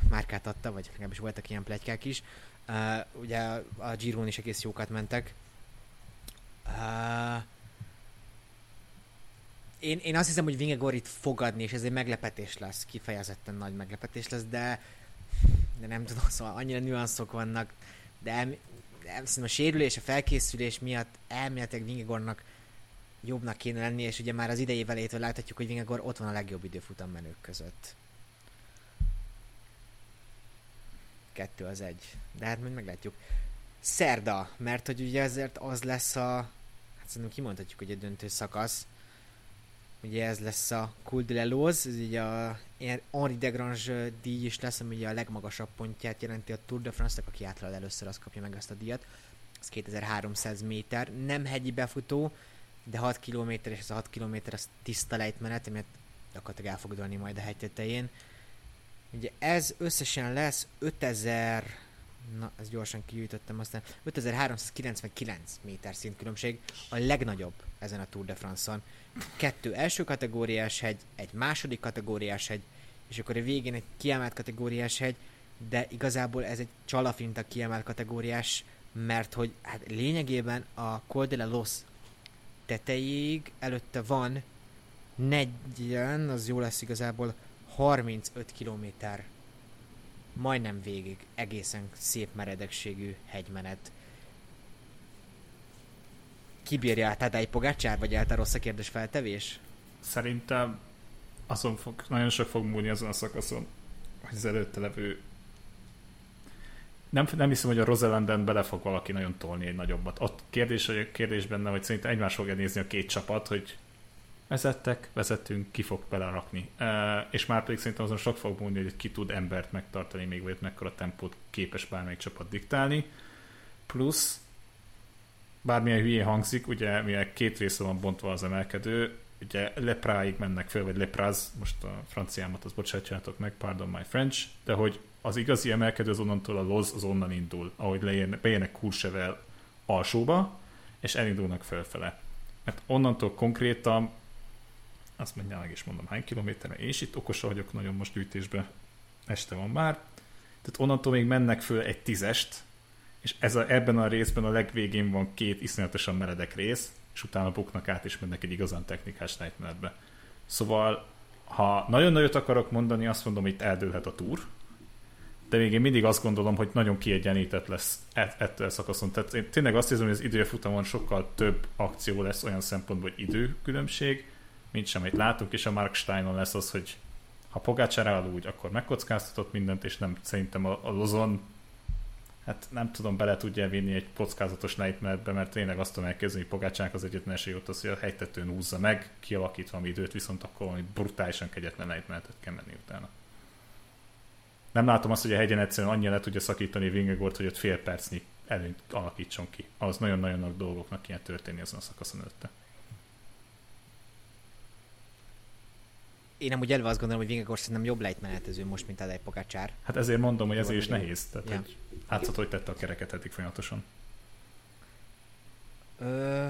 márkát adta, vagy legalábbis voltak ilyen plegykák is. Uh, ugye a Giron is egész jókat mentek. Uh, én, én azt hiszem, hogy Vingegor itt fogadni, és ez egy meglepetés lesz, kifejezetten nagy meglepetés lesz, de, de nem tudom, szóval annyira nüanszok vannak, de a sérülés, a felkészülés miatt elméletileg Vingegornak jobbnak kéne lenni, és ugye már az idei velétől láthatjuk, hogy Vingegor ott van a legjobb időfutam menők között. Kettő az egy. De hát majd meglátjuk. Szerda, mert hogy ugye ezért az lesz a... Hát szerintem kimondhatjuk, hogy a döntő szakasz. Ugye ez lesz a Cool de Leloz, ez ugye a Henri Degrange díj is lesz, ami ugye a legmagasabb pontját jelenti a Tour de France-nak, aki átlal először az kapja meg ezt a díjat. Ez 2300 méter, nem hegyi befutó, de 6 km, és ez a 6 km az tiszta lejtmenet, amit gyakorlatilag el fog dőlni majd a hegy tetején. Ugye ez összesen lesz 5000 na, ezt gyorsan kigyűjtöttem aztán, 5399 méter szintkülönbség, a legnagyobb ezen a Tour de France-on. Kettő első kategóriás hegy, egy második kategóriás hegy, és akkor a végén egy kiemelt kategóriás hegy, de igazából ez egy csalafinta kiemelt kategóriás, mert hogy hát lényegében a Col Los tetejéig előtte van negyen, az jó lesz igazából 35 kilométer majdnem végig egészen szép meredekségű hegymenet. Kibírja át Tadej Pogácsár, vagy által rossz a kérdés feltevés? Szerintem azon fog, nagyon sok fog múlni azon a szakaszon, hogy az előtte levő nem, nem hiszem, hogy a Roselanden bele fog valaki nagyon tolni egy nagyobbat. Ott kérdés, hogy kérdés benne, hogy szerintem egymás fogja nézni a két csapat, hogy vezettek, vezettünk, ki fog belerakni. E, és már pedig szerintem azon sok fog múlni, hogy ki tud embert megtartani, még vagy mekkora tempót képes bármelyik csapat diktálni. Plusz, bármilyen hülyén hangzik, ugye mivel két része van bontva az emelkedő, ugye lepráig mennek fel, vagy lepráz, most a franciámat az bocsátjátok meg, pardon my French, de hogy az igazi emelkedő az onnantól a loz az onnan indul, ahogy lejönnek, bejönnek Courchevel alsóba, és elindulnak felfele. Mert onnantól konkrétan azt meg nyálag is mondom hány kilométerre, és itt okos vagyok nagyon most gyűjtésbe, este van már, tehát onnantól még mennek föl egy tízest, és ez a, ebben a részben a legvégén van két iszonyatosan meredek rész, és utána buknak át, és mennek egy igazán technikás lejtmenetbe. Szóval, ha nagyon nagyot akarok mondani, azt mondom, hogy itt eldőlhet a túr, de még én mindig azt gondolom, hogy nagyon kiegyenített lesz ettől a szakaszon. Tehát én tényleg azt hiszem, hogy az időfutamon sokkal több akció lesz olyan szempontból, hogy időkülönbség, mint sem, amit látunk, és a Mark Steinon lesz az, hogy ha Pogácsár áll úgy, akkor megkockáztatott mindent, és nem szerintem a, a Lozon hát nem tudom, bele tudja vinni egy kockázatos lejtmenetbe, mert tényleg azt tudom elképzelni, hogy Pogácsának az egyetlen esély ott az, hogy a hegytetőn húzza meg, kialakít valami időt, viszont akkor valami brutálisan kegyetlen lejtmenetet kell menni utána. Nem látom azt, hogy a hegyen egyszerűen annyira le tudja szakítani Vingegort, hogy ott fél percnyi előnyt alakítson ki. Az nagyon-nagyon nagy dolgoknak kéne történni azon a szakaszon előtte. Én amúgy elve azt gondolom, hogy Vingegor szerintem jobb lejtmenetező most, mint Tadej Pogacsár. Hát ezért mondom, hogy ezért is nehéz. Tehát, ja. hogy látszott, hogy tette a kereket eddig folyamatosan. Ö,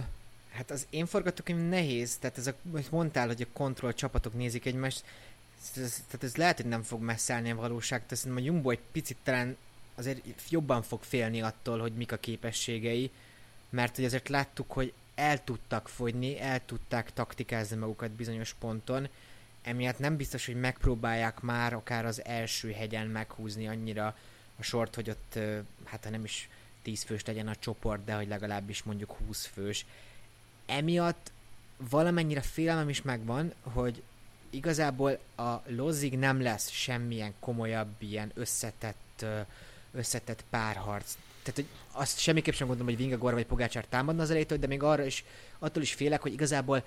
hát az én forgatókönyv nehéz, tehát ez a, hogy mondtál, hogy a kontroll csapatok nézik egymást, ez, tehát ez lehet, hogy nem fog messze állni a valóság, tehát szerintem a Jumbo egy picit talán azért jobban fog félni attól, hogy mik a képességei, mert hogy azért láttuk, hogy el tudtak fogyni, el tudták taktikázni magukat bizonyos ponton, emiatt nem biztos, hogy megpróbálják már akár az első hegyen meghúzni annyira a sort, hogy ott, hát ha nem is 10 fős legyen a csoport, de hogy legalábbis mondjuk 20 fős. Emiatt valamennyire félelmem is megvan, hogy igazából a Lozig nem lesz semmilyen komolyabb, ilyen összetett, összetett párharc. Tehát, hogy azt semmiképp sem gondolom, hogy Vingagor vagy Pogácsár támadna az elejétől, de még arra is, attól is félek, hogy igazából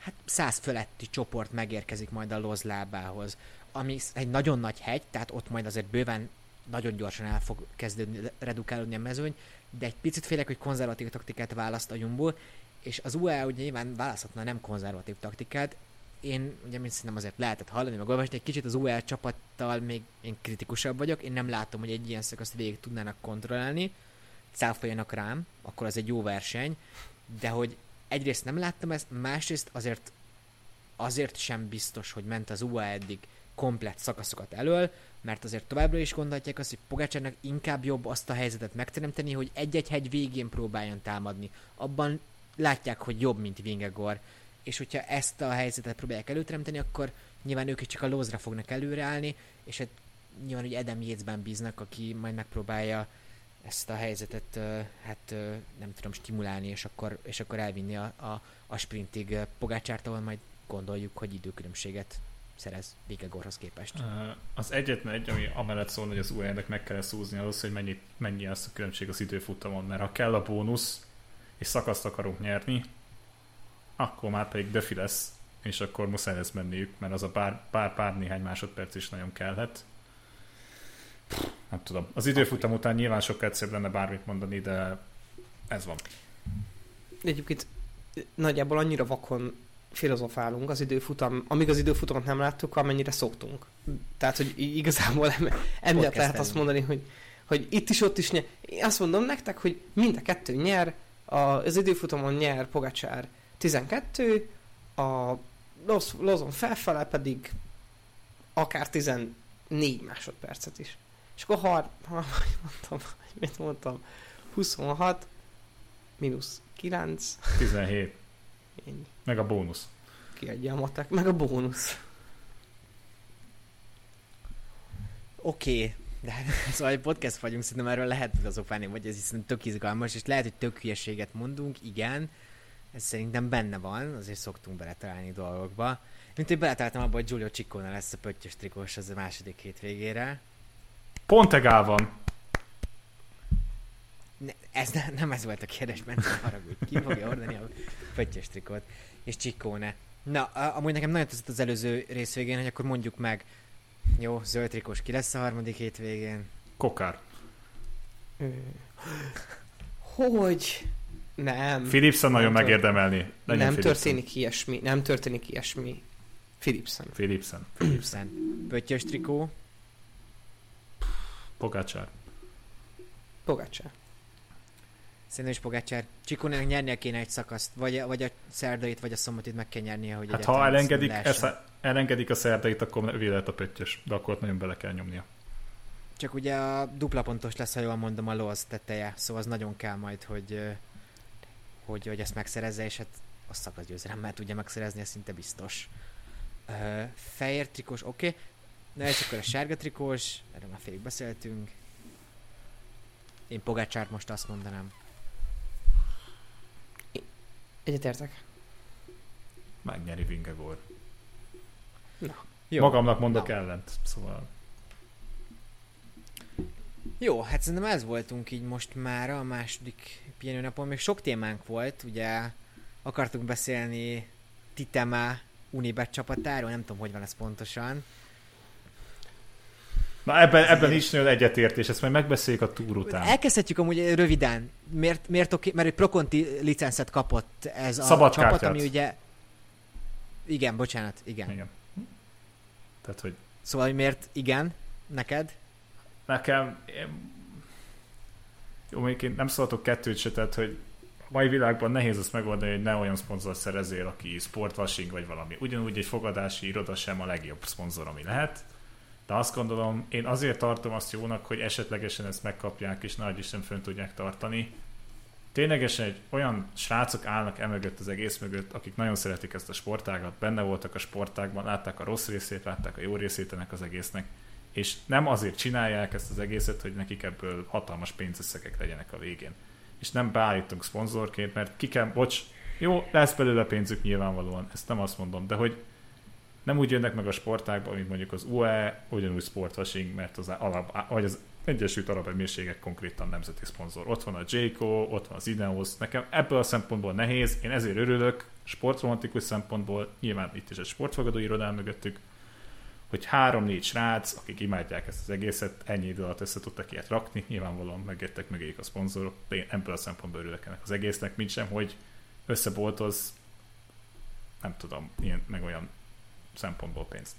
hát száz fölötti csoport megérkezik majd a Loz lábához, ami egy nagyon nagy hegy, tehát ott majd azért bőven nagyon gyorsan el fog kezdődni, redukálódni a mezőny, de egy picit félek, hogy konzervatív taktikát választ a Jumbo, és az UAE ugye nyilván választhatna nem konzervatív taktikát, én ugye mint szerintem azért lehetett hallani, meg olvasni, egy kicsit az UL csapattal még én kritikusabb vagyok, én nem látom, hogy egy ilyen szakaszt végig tudnának kontrollálni, cáfoljanak rám, akkor az egy jó verseny, de hogy egyrészt nem láttam ezt, másrészt azért azért sem biztos, hogy ment az UA eddig komplett szakaszokat elől, mert azért továbbra is gondolhatják azt, hogy Pogácsárnak inkább jobb azt a helyzetet megteremteni, hogy egy-egy hegy végén próbáljon támadni. Abban látják, hogy jobb, mint Vingegor. És hogyha ezt a helyzetet próbálják előteremteni, akkor nyilván ők is csak a lózra fognak előreállni, és hát nyilván, hogy Edem Jézben bíznak, aki majd megpróbálja ezt a helyzetet, hát nem tudom, stimulálni, és akkor, és akkor elvinni a, a, a sprintig Pogácsárt, ahol majd gondoljuk, hogy időkülönbséget szerez Vikegorhoz képest. Az egyetlen egy, ami amellett szól, hogy az UAE-nek meg kell szúzni az, hogy mennyi, mennyi az a különbség az időfutamon, mert ha kell a bónusz, és szakaszt akarunk nyerni, akkor már pedig defi lesz, és akkor muszáj lesz menniük, mert az a pár, pár, pár néhány másodperc is nagyon kellhet. Nem tudom. Az időfutam után nyilván sokkal egyszerűbb lenne bármit mondani, de ez van. Egyébként nagyjából annyira vakon filozofálunk az időfutam, amíg az időfutamot nem láttuk, amennyire szoktunk. Tehát, hogy igazából [laughs] emiatt lehet azt mondani, hogy, hogy itt is, ott is nyer. Én azt mondom nektek, hogy mind a kettő nyer, az időfutamon nyer Pogacsár 12, a Lozon felfele pedig akár 14 másodpercet is. És akkor har, [laughs] mondtam, mit mondtam, 26 mínusz 9. 17. Ennyi. Meg a bónusz. Kiadja a matek, meg a bónusz. Oké, okay. de [laughs] szóval egy podcast vagyunk, szerintem erről lehet filozofálni, vagy ez hiszen tök izgalmas, és lehet, hogy tök hülyeséget mondunk, igen, ez szerintem benne van, azért szoktunk beletalálni dolgokba. Mint hogy beletaláltam abba, hogy Giulio Ciccone lesz a pöttyös trikós az a második hétvégére. Pont egál van. Ne, ez ne, nem ez volt a kérdés, mert haragudj. Ki fogja ordani a pöttyös trikót? És Ciccone. Na, amúgy nekem nagyon tetszett az előző rész végén, hogy akkor mondjuk meg, jó, zöld trikós, ki lesz a harmadik hétvégén? Kokár. Hogy? Nem. Philipson nagyon nem megérdemelni. Legyen nem Philipson. történik ilyesmi, nem történik ilyesmi. Philipson. Philipson. Philipson. Pöttyös trikó. Pogácsár. Pogácsár. Szerintem is Pogácsár. Csikónak nyernie kéne egy szakaszt, vagy, vagy a szerdait, vagy a szombatit meg kell nyernie, hogy Hát ha elengedik, esze, elengedik a szerdait, akkor vélet a pöttyös, de akkor nagyon bele kell nyomnia. Csak ugye a dupla pontos lesz, ha jól mondom, a loz teteje, szóval az nagyon kell majd, hogy, hogy, hogy ezt megszerezze, és hát a szakaszgyőzelemmel tudja megszerezni, ez szinte biztos. Fehér trikós, oké. Okay. Na és akkor a sárga trikós, erről már félig beszéltünk. Én Pogácsárt most azt mondanám. Egyetértek. Megnyeri Vingegor. Na. Jó. Magamnak mondok Na. ellent, szóval... Jó, hát szerintem ez voltunk így most már a második pihenőnapon. Még sok témánk volt, ugye akartunk beszélni Titema Unibet csapatáról, nem tudom, hogy van ez pontosan. Na ebben, ebben is nagyon egyetértés, ezt majd megbeszéljük a túr után. Elkezdhetjük amúgy röviden. Miért, miért oké? Mert egy Proconti licencet kapott ez a Szabad csapat, kártyát. ami ugye... Igen, bocsánat, igen. Igen. Tehát, hogy... Szóval, hogy miért igen, neked? Nekem... Én... Jó, még én nem szóltok kettőt se, tehát, hogy mai világban nehéz azt megoldani, hogy ne olyan szponzor szerezél, aki sportwashing vagy valami. Ugyanúgy egy fogadási iroda sem a legjobb szponzor, ami lehet de azt gondolom, én azért tartom azt jónak, hogy esetlegesen ezt megkapják, és nagy Isten fönn tudják tartani. Ténylegesen egy olyan srácok állnak emögött az egész mögött, akik nagyon szeretik ezt a sportágat, benne voltak a sportágban, látták a rossz részét, látták a jó részét ennek az egésznek, és nem azért csinálják ezt az egészet, hogy nekik ebből hatalmas pénzösszegek legyenek a végén. És nem beállítunk szponzorként, mert ki kell, bocs, jó, lesz belőle pénzük nyilvánvalóan, ezt nem azt mondom, de hogy nem úgy jönnek meg a sportákba, mint mondjuk az UE, ugyanúgy sportwashing, mert az, alap, vagy az Egyesült Arab Emírségek konkrétan nemzeti szponzor. Ott van a Jayco, ott van az Ineos. Nekem ebből a szempontból nehéz, én ezért örülök, sportromantikus szempontból, nyilván itt is egy sportfogadó irodán mögöttük, hogy három-négy srác, akik imádják ezt az egészet, ennyi idő alatt össze tudtak ilyet rakni, nyilvánvalóan megjöttek mögéjük a szponzorok, de én ebből a szempontból örülök ennek az egésznek, mint sem, hogy összeboltoz, nem tudom, ilyen, meg olyan szempontból pénzt.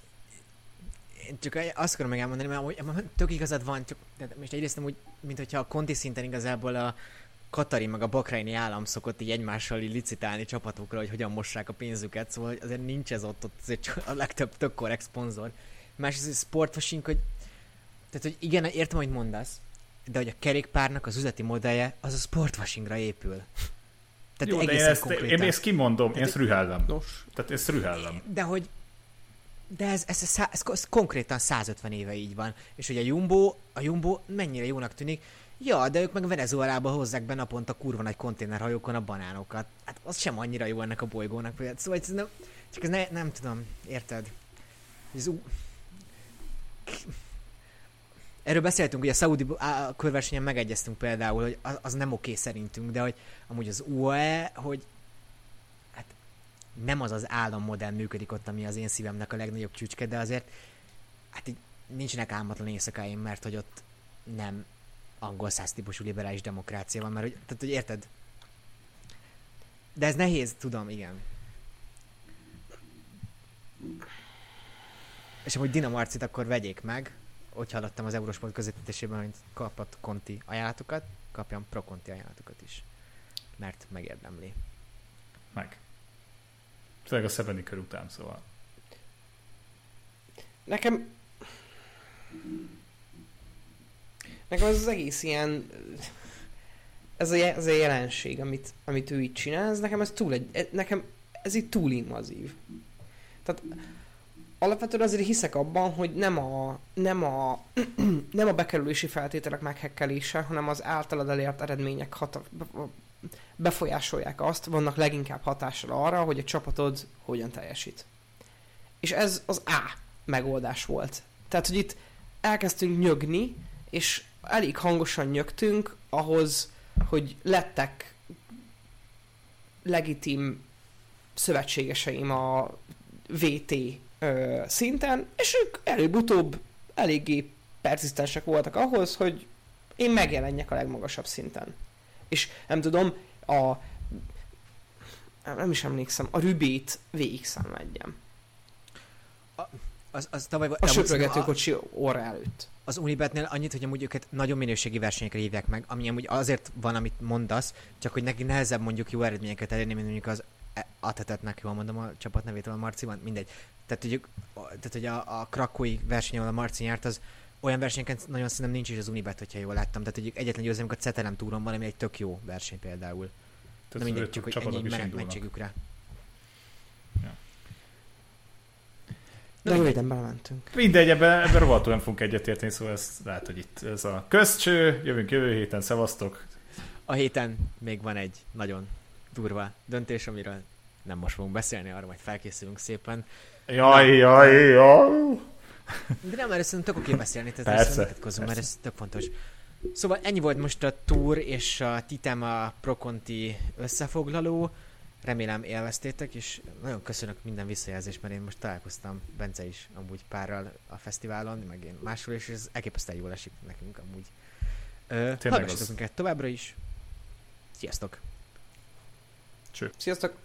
Én csak azt akarom meg elmondani, mert amúgy tök igazad van, csak de most egyrészt úgy, mint hogyha a konti szinten igazából a Katari meg a Bakraini állam szokott így egymással így licitálni csapatokra, hogy hogyan mossák a pénzüket, szóval azért nincs ez ott, ott azért a legtöbb tök korrekt szponzor. Másrészt a sportwashing, hogy tehát, hogy igen, értem, hogy mondasz, de hogy a kerékpárnak az üzleti modellje az a sportwashingra épül. Tehát Jó, de én egészen ezt, konkrétan. én ezt kimondom, én ezt rühellem. Nos, Tehát ezt rühellem. De hogy de ez, ez, ez, ez, ez, konkrétan 150 éve így van. És hogy a Jumbo, a Jumbo mennyire jónak tűnik, Ja, de ők meg Venezuelába hozzák be naponta kurva nagy konténerhajókon a banánokat. Hát az sem annyira jó ennek a bolygónak. Vagy- Szóval nem, csak ez ne, nem tudom, érted? Ez ú... Erről beszéltünk, hogy a Saudi körversenyen megegyeztünk például, hogy az, az nem oké szerintünk, de hogy amúgy az UAE, hogy hát nem az az állammodell működik ott, ami az én szívemnek a legnagyobb csücske, de azért hát így nincsenek álmatlan éjszakáim, mert hogy ott nem angol száz típusú liberális demokrácia van, mert hogy, tehát, hogy érted? De ez nehéz, tudom, igen. És amúgy Dina Marcit akkor vegyék meg, hogy hallottam az Eurosport közvetítésében, hogy kapott Conti ajánlatokat, kapjam Pro Conti ajánlatokat is. Mert megérdemli. Meg. Főleg a szebeni kör után, szóval. nekem... Nekem ez az egész ilyen... Ez a, ez a jelenség, amit, amit ő itt csinál, ez nekem ez túl egy... e- Nekem ez itt túl invazív. Tehát alapvetően azért hiszek abban, hogy nem a, nem a, [clears throat] nem a bekerülési feltételek meghekkelése, hanem az általad elért eredmények hata, befolyásolják azt, vannak leginkább hatással arra, hogy a csapatod hogyan teljesít. És ez az A megoldás volt. Tehát, hogy itt elkezdtünk nyögni, és elég hangosan nyögtünk ahhoz, hogy lettek legitim szövetségeseim a VT ö, szinten, és ők előbb-utóbb eléggé perzisztensek voltak ahhoz, hogy én megjelenjek a legmagasabb szinten. És nem tudom, a nem is emlékszem, a Rübét végig szenvedjem. Az, az tavaly, A söprögető kocsi orra előtt. az Unibetnél annyit, hogy amúgy őket nagyon minőségi versenyekre hívják meg, ami amúgy azért van, amit mondasz, csak hogy neki nehezebb mondjuk jó eredményeket elérni, mint mondjuk az Atetetnek, jól mondom a csapat nevét, a Marci van, mindegy. Tehát, hogy, tehát, hogy a, a krakói verseny, ahol a Marci járt, az olyan versenyeken nagyon szerintem nincs is az Unibet, hogyha jól láttam. Tehát, ők egyetlen győzelmük a Cetelem túron van, ami egy tök jó verseny például. Na Tehát mindegy, ők csak hogy ennyi menet mentségükre. De röviden belementünk. Mindegy, ebben, ebben rohadtul nem fogunk egyetérteni, szóval ez lehet, hogy itt ez a közcső, jövünk jövő héten, szevasztok. A héten még van egy nagyon durva döntés, amiről nem most fogunk beszélni, arra majd felkészülünk szépen. Jaj, jaj, jaj. De nem, erről szerintem tök oké beszélni, tehát Persze, vitatkozzunk, mert ez tök fontos. Szóval ennyi volt most a Tour és a Titem a Proconti összefoglaló. Remélem élveztétek, és nagyon köszönök minden visszajelzést, mert én most találkoztam Bence is amúgy párral a fesztiválon, meg én máshol, és ez elképesztően jól esik nekünk amúgy. Hallgassatok minket továbbra is. Sziasztok! Sziasztok!